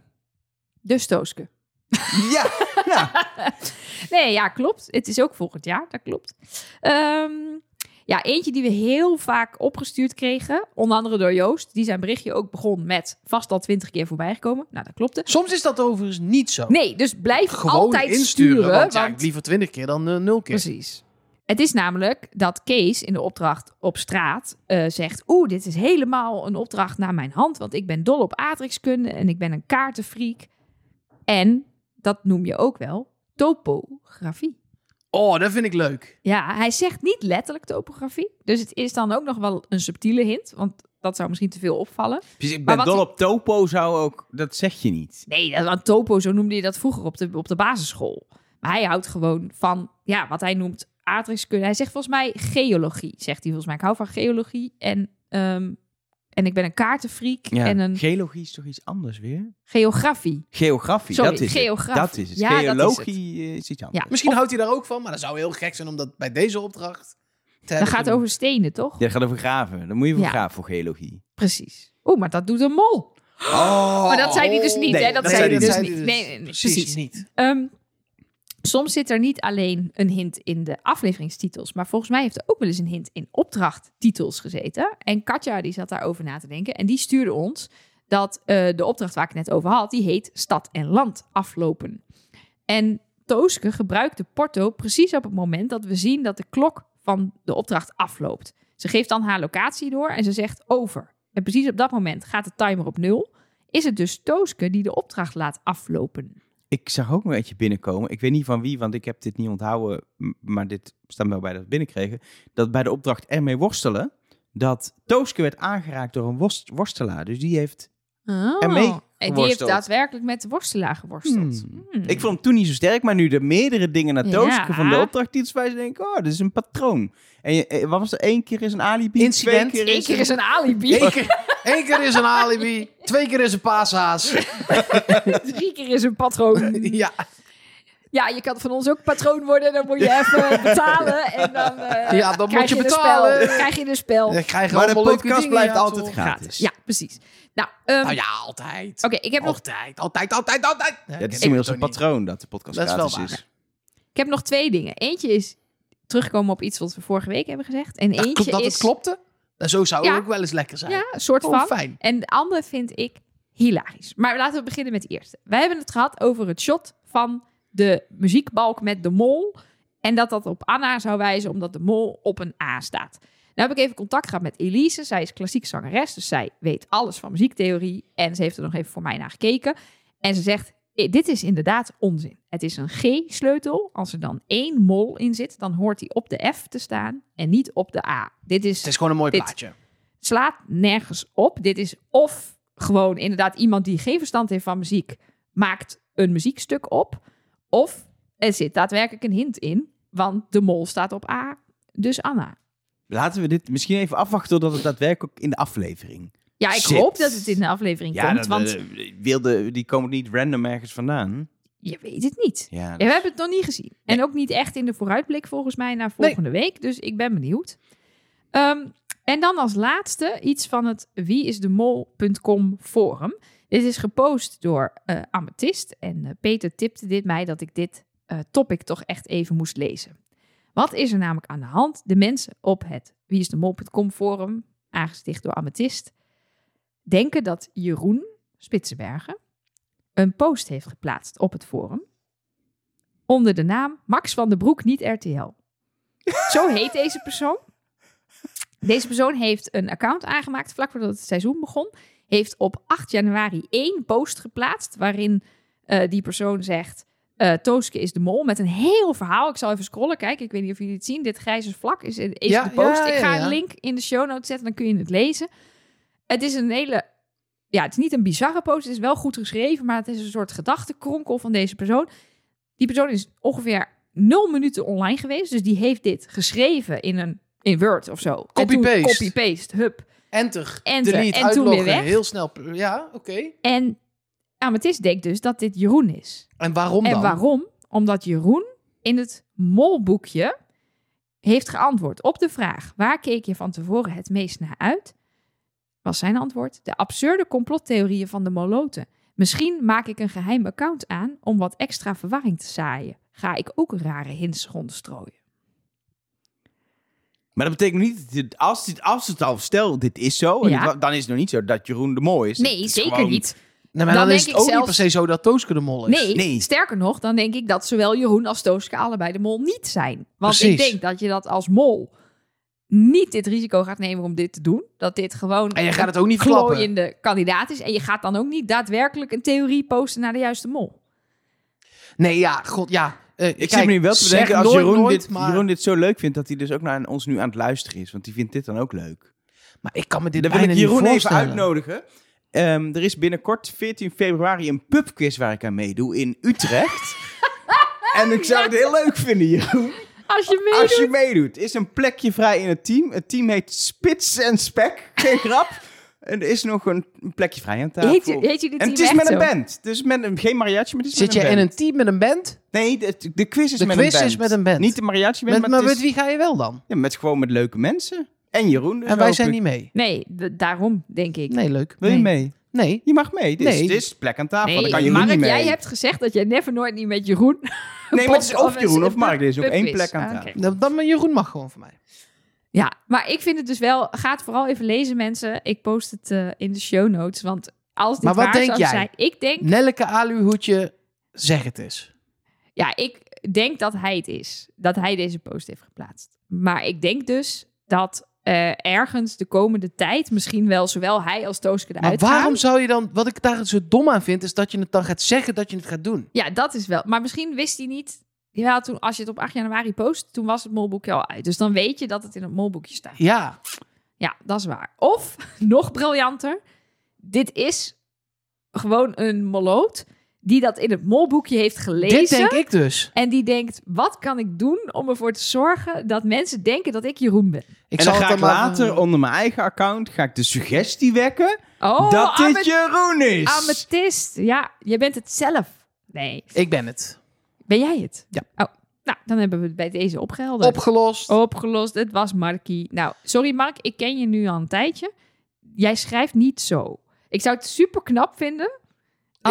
Dus Tooske. ja, <laughs> ja. Nee, ja, klopt. Het is ook volgend jaar, dat klopt. Ehm, ja, eentje die we heel vaak opgestuurd kregen, onder andere door Joost. Die zijn berichtje ook begon met vast al twintig keer voorbij gekomen. Nou, dat klopte. Soms is dat overigens niet zo. Nee, dus blijf Gewoon altijd insturen. sturen. want, ja, want- liever twintig keer dan eh, nul keer. Precies. Het is namelijk dat Kees in de opdracht op straat eh, zegt... Oeh, dit is helemaal een opdracht naar mijn hand... want ik ben dol op aardrijkskunde en ik ben een kaartenfreak. En, dat noem je ook wel, topografie. Oh, dat vind ik leuk. Ja, hij zegt niet letterlijk topografie. Dus het is dan ook nog wel een subtiele hint... want dat zou misschien te veel opvallen. Dus ik ben dol hij- op topo, zou ook... Dat zeg je niet. Nee, dat- want topo, zo noemde je dat vroeger op de, op de basisschool. Maar hij houdt gewoon van, ja, wat hij noemt aardrijkskunde. Hij zegt volgens mij geologie, zegt hij volgens mij. Ik hou van geologie en, ehm, en ik ben een kaartenfreak Ja. en een Geologie is toch iets anders weer? geografie. Geografie, Sorry, dat is geografie. het. Dat is het. Ja, dat is Geologie eh, is iets anders. Ja, Misschien of- houdt hij daar ook van, maar dat zou heel gek zijn om dat bij deze opdracht te dat gaat over stenen, toch? Ja, dat gaat over graven. Dan moet je voor Ja. graven voor geologie. Precies. Oeh, maar dat doet een mol. Oh, maar dat zei hij dus niet, nee, hè? Dat, dat zei hij dus zei niet. hij Nee, nee, nee, precies, precies. niet. Ehm, soms zit er niet alleen een hint in de afleveringstitels, maar volgens mij heeft er ook wel eens een hint in opdrachttitels gezeten. En Katja die zat daarover na te denken en die stuurde ons dat eh, de opdracht waar ik net over had, die heet Stad en Land aflopen. En Tooske gebruikt de porto precies op het moment dat we zien dat de klok van de opdracht afloopt. Ze geeft dan haar locatie door en ze zegt over. En precies op dat moment gaat de timer op nul. Is het dus Tooske die de opdracht laat aflopen? Ik zag ook nog eentje binnenkomen. Ik weet niet van wie, want ik heb dit niet onthouden. Maar dit staat wel bij dat we binnenkregen. Dat bij de opdracht ermee worstelen. Dat Tooske werd aangeraakt door een worst- worstelaar. Dus die heeft... Oh. ermee En die heeft daadwerkelijk met de worstelaar geworsteld. Hmm. Hmm. Ik vond hem toen niet zo sterk. Maar nu de meerdere dingen naar Tooske Ja. van de opdracht wijzen. denk ik, oh, dit is een patroon. En eh, wat was er? Eén keer is een alibi. Incident. Twee keer Eén is, keer is een alibi. Eén keer, één keer is een alibi, twee keer is een paashaas. Drie keer is een patroon. <laughs> Ja, Ja, je kan van ons ook patroon worden. Dan moet je even <laughs> betalen. En dan, eh, Ja, dan krijg moet je een betalen. Spel, krijg je een spel. dan krijg je Maar de podcast blijft ja, altijd gratis. Ja, precies. Nou, ehm, Nou ja, altijd. oké, ik heb nog Altijd, altijd, altijd, altijd. Ja, het is inmiddels een patroon dat de podcast Dat is wel gratis waar. is. Ik heb nog twee dingen. Eentje is terugkomen op iets wat we vorige week hebben gezegd. En Dat, eentje dat is... het klopte? En zo zou Ja. ook wel eens lekker zijn. Ja, een soort van. fijn. En de andere vind ik hilarisch. Maar laten we beginnen met de eerste. Wij hebben het gehad over het shot van de muziekbalk met de mol. En dat dat op Anna zou wijzen omdat de mol op een A staat. Nou heb ik even contact gehad met Elise. Zij is klassiek zangeres, dus zij weet alles van muziektheorie. En ze heeft er nog even voor mij naar gekeken. En ze zegt, "Eh, dit is inderdaad onzin. Het is een G-sleutel. Als er dan één mol in zit, dan hoort hij op de F te staan en niet op de A. Dit is Het is gewoon een mooi Dit- plaatje. slaat nergens op. Dit is of gewoon inderdaad iemand die geen verstand heeft van muziek, maakt een muziekstuk op. Of er zit daadwerkelijk een hint in, want de mol staat op A, dus Anna. Laten we dit misschien even afwachten totdat het daadwerkelijk in de aflevering. Ja, ik Zit. hoop dat het in de aflevering Ja, komt, dat, want eh, wilde, die komen niet random ergens vandaan. je weet het niet. Ja, Ja, we hebben het nog niet gezien. En ook niet echt in de vooruitblik volgens mij naar volgende week. Dus ik ben benieuwd. Ehm, en dan als laatste iets van het wieisdemol.com forum. Dit is gepost door eh Amethyst. En eh, Peter tipte dit mij dat ik dit topic toch echt even moest lezen. Wat is er namelijk aan de hand? De mensen op het wieisdemol.com forum, aangesticht door Amethyst, denken dat Jeroen Spitsenbergen een post heeft geplaatst op het forum onder de naam Max van den Broek niet RTL. <laughs> Zo heet deze persoon. Deze persoon heeft een account aangemaakt vlak voordat het seizoen begon. Heeft op 8 januari één post geplaatst waarin eh, die persoon zegt... eh Tooske is de mol met een heel verhaal. Ik zal even scrollen. Kijk, ik weet niet of jullie het zien. Dit grijze vlak is, is Ja, de post. ja, ik ga een link in de show notes zetten, dan kun je het lezen. Het is een hele... Ja, het is niet een bizarre post. Het is wel goed geschreven, maar het is een soort gedachtenkronkel van deze persoon. Die persoon is ongeveer nul minuten online geweest. Dus die heeft dit geschreven in een in Word of zo. En Copy-paste. Copy-paste, hup. Enter, Enter, delete, en toen weer weg. Heel snel. Ja, oké. En Amethyst denkt dus dat dit Jeroen is. En waarom en dan? waarom? Omdat Jeroen in het molboekje heeft geantwoord op de vraag... waar keek je van tevoren het meest naar uit? Was zijn antwoord de absurde complottheorieën van de moloten. Misschien maak ik een geheim account aan om wat extra verwarring te zaaien. Ga ik ook rare hints rondstrooien. Maar dat betekent niet, dat dit- als, dit, als het al, stel dit is zo, Ja. dan is het nog niet zo dat Jeroen de Mooi is. Nee, is zeker gewoon- niet. Nee, maar Dan dan, is denk het ik ook niet zelfs- per se zo dat Tooske de mol is. Nee, Nee. sterker nog, dan denk ik dat zowel Jeroen als Tooske allebei de mol niet zijn. Want Precies. ik denk dat je dat als mol niet dit risico gaat nemen om dit te doen. Dat dit gewoon En je gaat het ook niet een klappen. glooiende kandidaat is. En je gaat dan ook niet daadwerkelijk een theorie posten naar de juiste mol. Nee, ja, god, ja. Eh, Ik kijk, zit me nu wel te bedenken, als nooit, Jeroen, nooit, dit, maar, Jeroen dit zo leuk vindt, dat hij dus ook naar ons nu aan het luisteren is. Want die vindt dit dan ook leuk. maar ik kan me dit Dan wil bijna ik Jeroen even uitnodigen. Ehm, er is binnenkort 14 februari een pubquiz waar ik aan meedoe in Utrecht. <laughs> en ik zou het heel leuk vinden, Jeroen. Als je meedoet. Als je meedoet, is een plekje vrij in het team. Het team heet Spits en Spek. Geen <laughs> grap. En er is nog een plekje vrij aan tafel. Heet, je- heet je dit en team het is met een zo? band. Dus met een, geen mariachi, maar het is Zit met je in een team met een band? Nee, de, de quiz is De met quiz een band. is met een band. Niet de mariachi band, Met, maar, maar met is- wie ga je wel dan? ja, met gewoon met leuke mensen. En Jeroen dus en wij zijn niet mee. Nee, daarom denk ik. Nee, leuk. Wil je Nee. mee? Nee. Je mag mee. Dit, is, Nee. dit is plek aan tafel. Nee, dan kan Jeroen Mark, niet mee. jij hebt gezegd dat jij never nooit niet met Jeroen... Nee, maar het is <laughs> of Jeroen een of Mark. Er is ook één plek aan Ah, tafel. Dan, dan maar Jeroen mag gewoon voor mij. Ja, maar ik vind het dus wel... Ga het vooral even lezen, mensen. Ik post het eh, in de show notes. Want als dit Maar wat waar denk zou jij? zijn... Ik denk, Nelleke Aluhoedje, zeg het eens. ja, ik denk dat hij het is. Dat hij deze post heeft geplaatst. Maar ik denk dus dat eh, ergens de komende tijd misschien wel zowel hij als Tooske Maar eruit waarom gaan. zou je dan... Wat ik daar zo dom aan vind, is dat je het dan gaat zeggen dat je het gaat doen. Ja, dat is wel. Maar misschien wist hij niet. Ja, toen, als je het op 8 januari post, toen was het molboekje al uit. Dus dan weet je dat het in het molboekje staat. Ja. Ja, dat is waar. Of, <laughs> nog briljanter, dit is gewoon een moloot die dat in het molboekje heeft gelezen. Dit denk ik dus. En die denkt, wat kan ik doen om ervoor te zorgen dat mensen denken dat ik Jeroen ben? Ik en dan zal ga het ik maar- later onder mijn eigen account ga ik de suggestie wekken Oh, dat dit Jeroen is. amethyst. Ja, je bent het zelf. Nee, Ik ben het. ben jij het? Ja. Oh, nou, dan hebben we het bij deze opgehelderd. Opgelost. Opgelost. Het was Markie. Nou, sorry Mark, ik ken je nu al een tijdje. Jij schrijft niet zo. Ik zou het super knap vinden.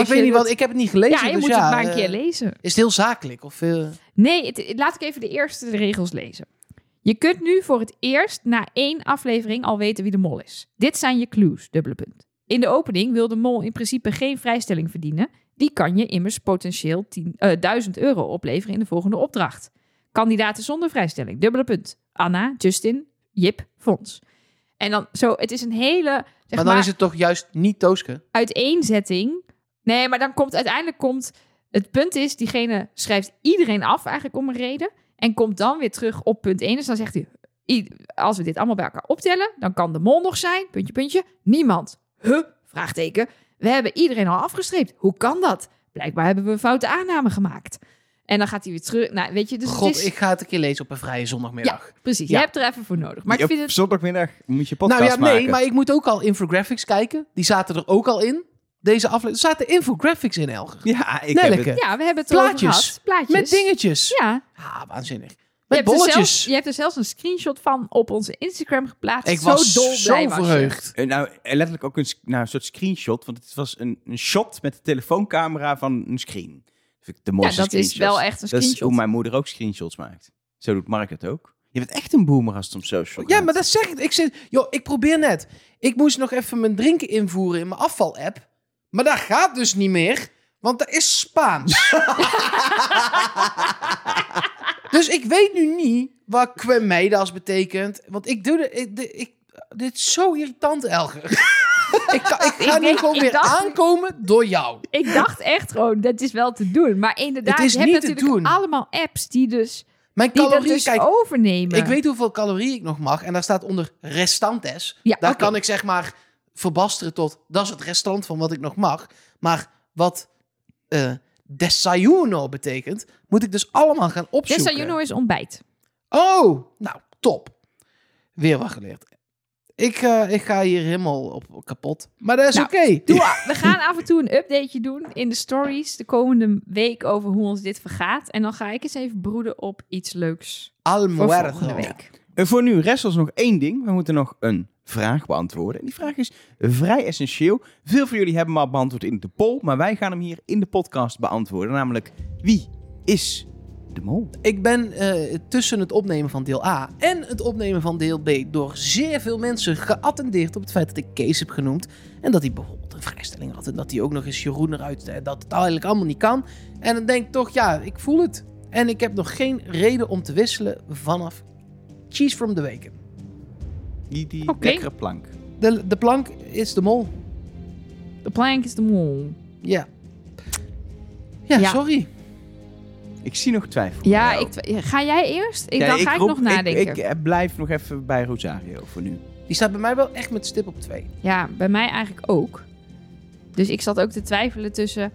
Ik weet niet dat- wat... Ik heb het niet gelezen, Ja, je dus moet ja, het maar een eh, keer lezen. Is het heel zakelijk? Of, eh, Nee, het- laat ik even de eerste regels lezen. Je kunt nu voor het eerst na één aflevering al weten wie de mol is. Dit zijn je clues, dubbele punt. In de opening wil de mol in principe geen vrijstelling verdienen. Die kan je immers potentieel 10, eh, 1000 euro opleveren in de volgende opdracht. Kandidaten zonder vrijstelling, dubbele punt. Anna, Justin, Jip, Fons. En dan zo, het is een hele zeg maar dan is het toch juist niet Tooske? uiteenzetting. Nee, maar dan komt uiteindelijk komt. Het punt is, diegene schrijft iedereen af eigenlijk om een reden. En komt dan weer terug op punt 1. Dus dan zegt hij, als we dit allemaal bij elkaar optellen, dan kan de mol nog zijn, puntje, puntje, niemand. Huh? Vraagteken. We hebben iedereen al afgestreept. Hoe kan dat? Blijkbaar hebben we een foute aanname gemaakt. En dan gaat hij weer terug. Nou, weet je, dus God, het is... ik ga het een keer lezen op een vrije zondagmiddag. Precies, Ja. je hebt er even voor nodig. Maar ik Op vind het... zondagmiddag moet je podcast nou ja, nee, maken. maar ik moet ook al infographics kijken. Die zaten er ook al in. Deze aflevering. Er zaten infographics in, Elger. Ja, ik Nelleke. heb het. Ja, we hebben het Plaatjes. gehad. Plaatjes. Met dingetjes. Ja, Ah, waanzinnig. Je Met hebt, er bolletjes. zelfs, je hebt er zelfs een screenshot van op onze Instagram geplaatst. ik zo was dol zo blij was je. verheugd. Eh, Nou, eh, letterlijk ook een, nou, een soort screenshot. Want het was een, een shot met de telefoonscamera van een screen. Dat vind ik de Ja, mooiste dat is screenshots. wel echt een Dat is screenshot. hoe mijn moeder ook screenshots maakt. Zo doet Mark het ook. Je bent echt een boomer als het om social Ja, gaat. maar dat zeg ik. Ik, zit, joh, ik probeer net. Ik moest nog even mijn drinken invoeren in mijn afval-app. Maar dat gaat dus niet meer. Want dat is Spaans. <laughs> dus ik weet nu niet wat quemeidas betekent. Want ik doe de, ik, de- ik, dit is zo irritant, Elger. <laughs> ik, ga Ik nu gewoon weer dacht- aankomen door jou. Ik dacht echt gewoon, dat is wel te doen. Maar inderdaad, je hebt natuurlijk doen. allemaal apps die, dus, Mijn die dat calorieën, dus kijk, overnemen. ik weet hoeveel calorieën ik nog mag. En daar staat onder restantes. Ja, Daar kan ik zeg maar verbasteren tot, dat is het restant van wat ik nog mag. Maar wat eh desayuno betekent, moet ik dus allemaal gaan opzoeken. Desayuno is ontbijt. Oh, nou, top. Weer wat geleerd. Ik, eh, ik ga hier helemaal op kapot. Maar dat is Nou, oké. Doe, we gaan af en toe een updateje doen in de stories de komende week over hoe ons dit vergaat. En dan ga ik eens even broeden op iets leuks voor Almuerzo. volgende week. En voor nu rest ons nog één ding. We moeten nog een vraag beantwoorden. En die vraag is vrij essentieel. Veel van jullie hebben hem al beantwoord in de poll. Maar wij gaan hem hier in de podcast beantwoorden. Namelijk, wie is de mol? Ik ben eh, tussen het opnemen van deel A en het opnemen van deel B door zeer veel mensen geattendeerd op het feit dat ik Kees heb genoemd. En dat hij bijvoorbeeld een vrijstelling had. En dat hij ook nog eens Jeroen eruit. eh, dat het eigenlijk allemaal niet kan. En dan denk ik toch, ja, ik voel het. En ik heb nog geen reden om te wisselen vanaf Cheese from the Bacon. Die, die lekkere plank. De, de plank is de mol. De plank is de mol. Ja. Ja, Ja. sorry. Ik zie nog twijfel. Ja, ik, ga jij eerst? Ik, Ja, dan ga ik, roep- nog nadenken. Ik, eh, blijf nog even bij Rosario voor nu. Die staat bij mij wel echt met stip op twee. Ja, bij mij eigenlijk ook. Dus ik zat ook te twijfelen tussen...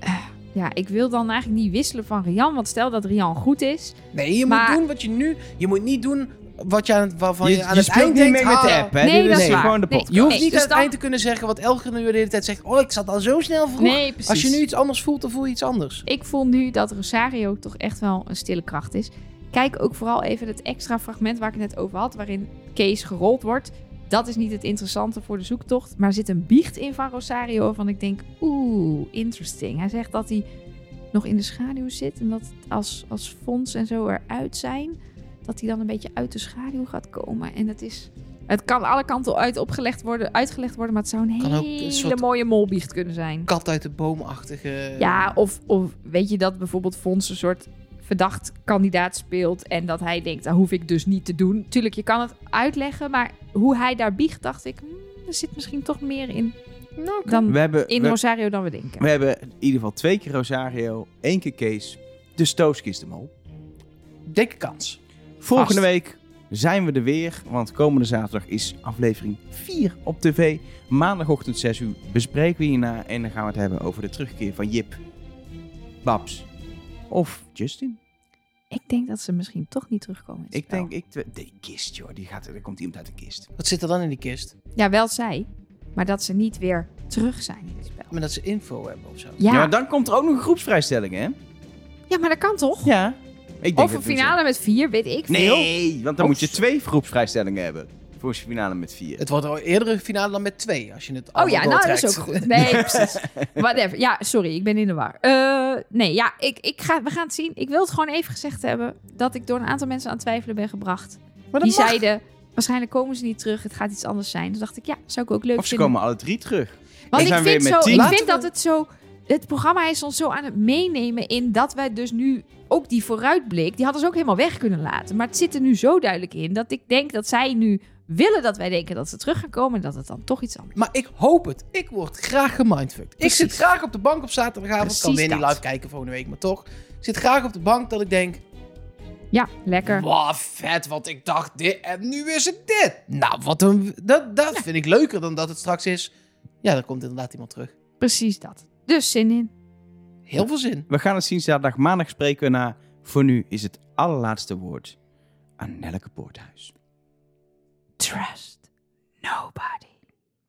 eh, ja, ik wil dan eigenlijk niet wisselen van Rian. Want stel dat Rian goed is. Nee, je Maar- moet doen wat je nu... Je moet niet doen wat je aan, waarvan je, je aan je het speelt eind niet denkt... mee met de "Ah, app, hè? Nee, Dit dat is waar. gewoon de Nee, podcast. Je hoeft Nee, niet dus aan het dan- eind te kunnen zeggen wat Elger nu de hele tijd zegt. Oh, ik zat al zo snel vroeg. Nee, precies. Als je nu iets anders voelt, dan voel je iets anders. Ik voel nu dat Rosario toch echt wel een stille kracht is. Kijk ook vooral even het extra fragment waar ik het net over had, waarin Kees gerold wordt. Dat is niet het interessante voor de zoektocht, maar er zit een biecht in van Rosario waarvan ik denk, oeh, interesting. Hij zegt dat hij nog in de schaduw zit en dat als, als Fons en zo eruit zijn, dat hij dan een beetje uit de schaduw gaat komen. En dat is... Het kan alle kanten uit opgelegd worden, uitgelegd worden, maar het zou een Kan ook een hele mooie molbiecht kunnen zijn. Kat uit de boomachtige... Ja, of, of weet je dat bijvoorbeeld Fons een soort verdacht kandidaat speelt en dat hij denkt, dat hoef ik dus niet te doen. Tuurlijk, je kan het uitleggen, maar hoe hij daar biegt, dacht ik, hmm, er zit misschien toch meer in dan We hebben, in we, Rosario dan we denken. we hebben in ieder geval twee keer Rosario, één keer Kees. De Stooskist de Mol. Dikke kans. Volgende Vast. week zijn we er weer, want komende zaterdag is aflevering 4 op tv. Maandagochtend 6 uur bespreken we hierna en dan gaan we het hebben over de terugkeer van Jip, Babs of Justin. Ik denk dat ze misschien toch niet terugkomen. Ik denk, ik, de kist joh, die gaat, er komt iemand uit de kist. Wat zit er dan in die kist? Ja, wel zij, maar dat ze niet weer terug zijn in het spel. Maar dat ze info hebben of zo. Ja, Ja, maar dan komt er ook nog een groepsvrijstelling hè? ja maar dat kan toch? Ja. Ik denk Of een dat finale met vier, weet ik veel. Nee, want dan Of- moet je twee groepsvrijstellingen hebben. Voor een finale met vier. Het wordt al eerder een finale dan met twee, als je het Oh allemaal ja, nou dat is ook goed. Nee, <laughs> precies. Whatever. Ja, sorry, ik ben in de war. Eh, nee, ja, ik, ik ga, we gaan het zien. Ik wil het gewoon even gezegd hebben dat ik door een aantal mensen aan het twijfelen ben gebracht. Maar Die mag. zeiden, waarschijnlijk komen ze niet terug, het gaat iets anders zijn. Toen dacht ik, ja, zou ik ook leuk Of ze vinden. komen alle drie terug. Want ik zijn vind, met zo, tien. ik Laten vind we- dat het zo... Het programma is ons zo aan het meenemen in dat wij dus nu ook die vooruitblik... Die hadden ze ook helemaal weg kunnen laten. Maar het zit er nu zo duidelijk in dat ik denk dat zij nu willen dat wij denken dat ze terug gaan komen... en dat het dan toch iets anders Maar ik hoop het. Ik word graag gemindfucked. Ik Precies. zit graag op de bank op zaterdagavond. Ik kan Precies weer niet live kijken volgende week, maar toch. Ik zit graag op de bank dat ik denk... Ja, lekker. Wauw, vet, want ik dacht dit en nu is het dit. Nou, wat een... Dat, dat vind ik leuker dan dat het straks is... Ja, er komt inderdaad iemand terug. Precies dat. Dus zin in. Heel veel zin. We gaan het zien zaterdag. Maandag spreken we na. Voor nu is het allerlaatste woord aan Nelleke Poorthuis. Trust nobody.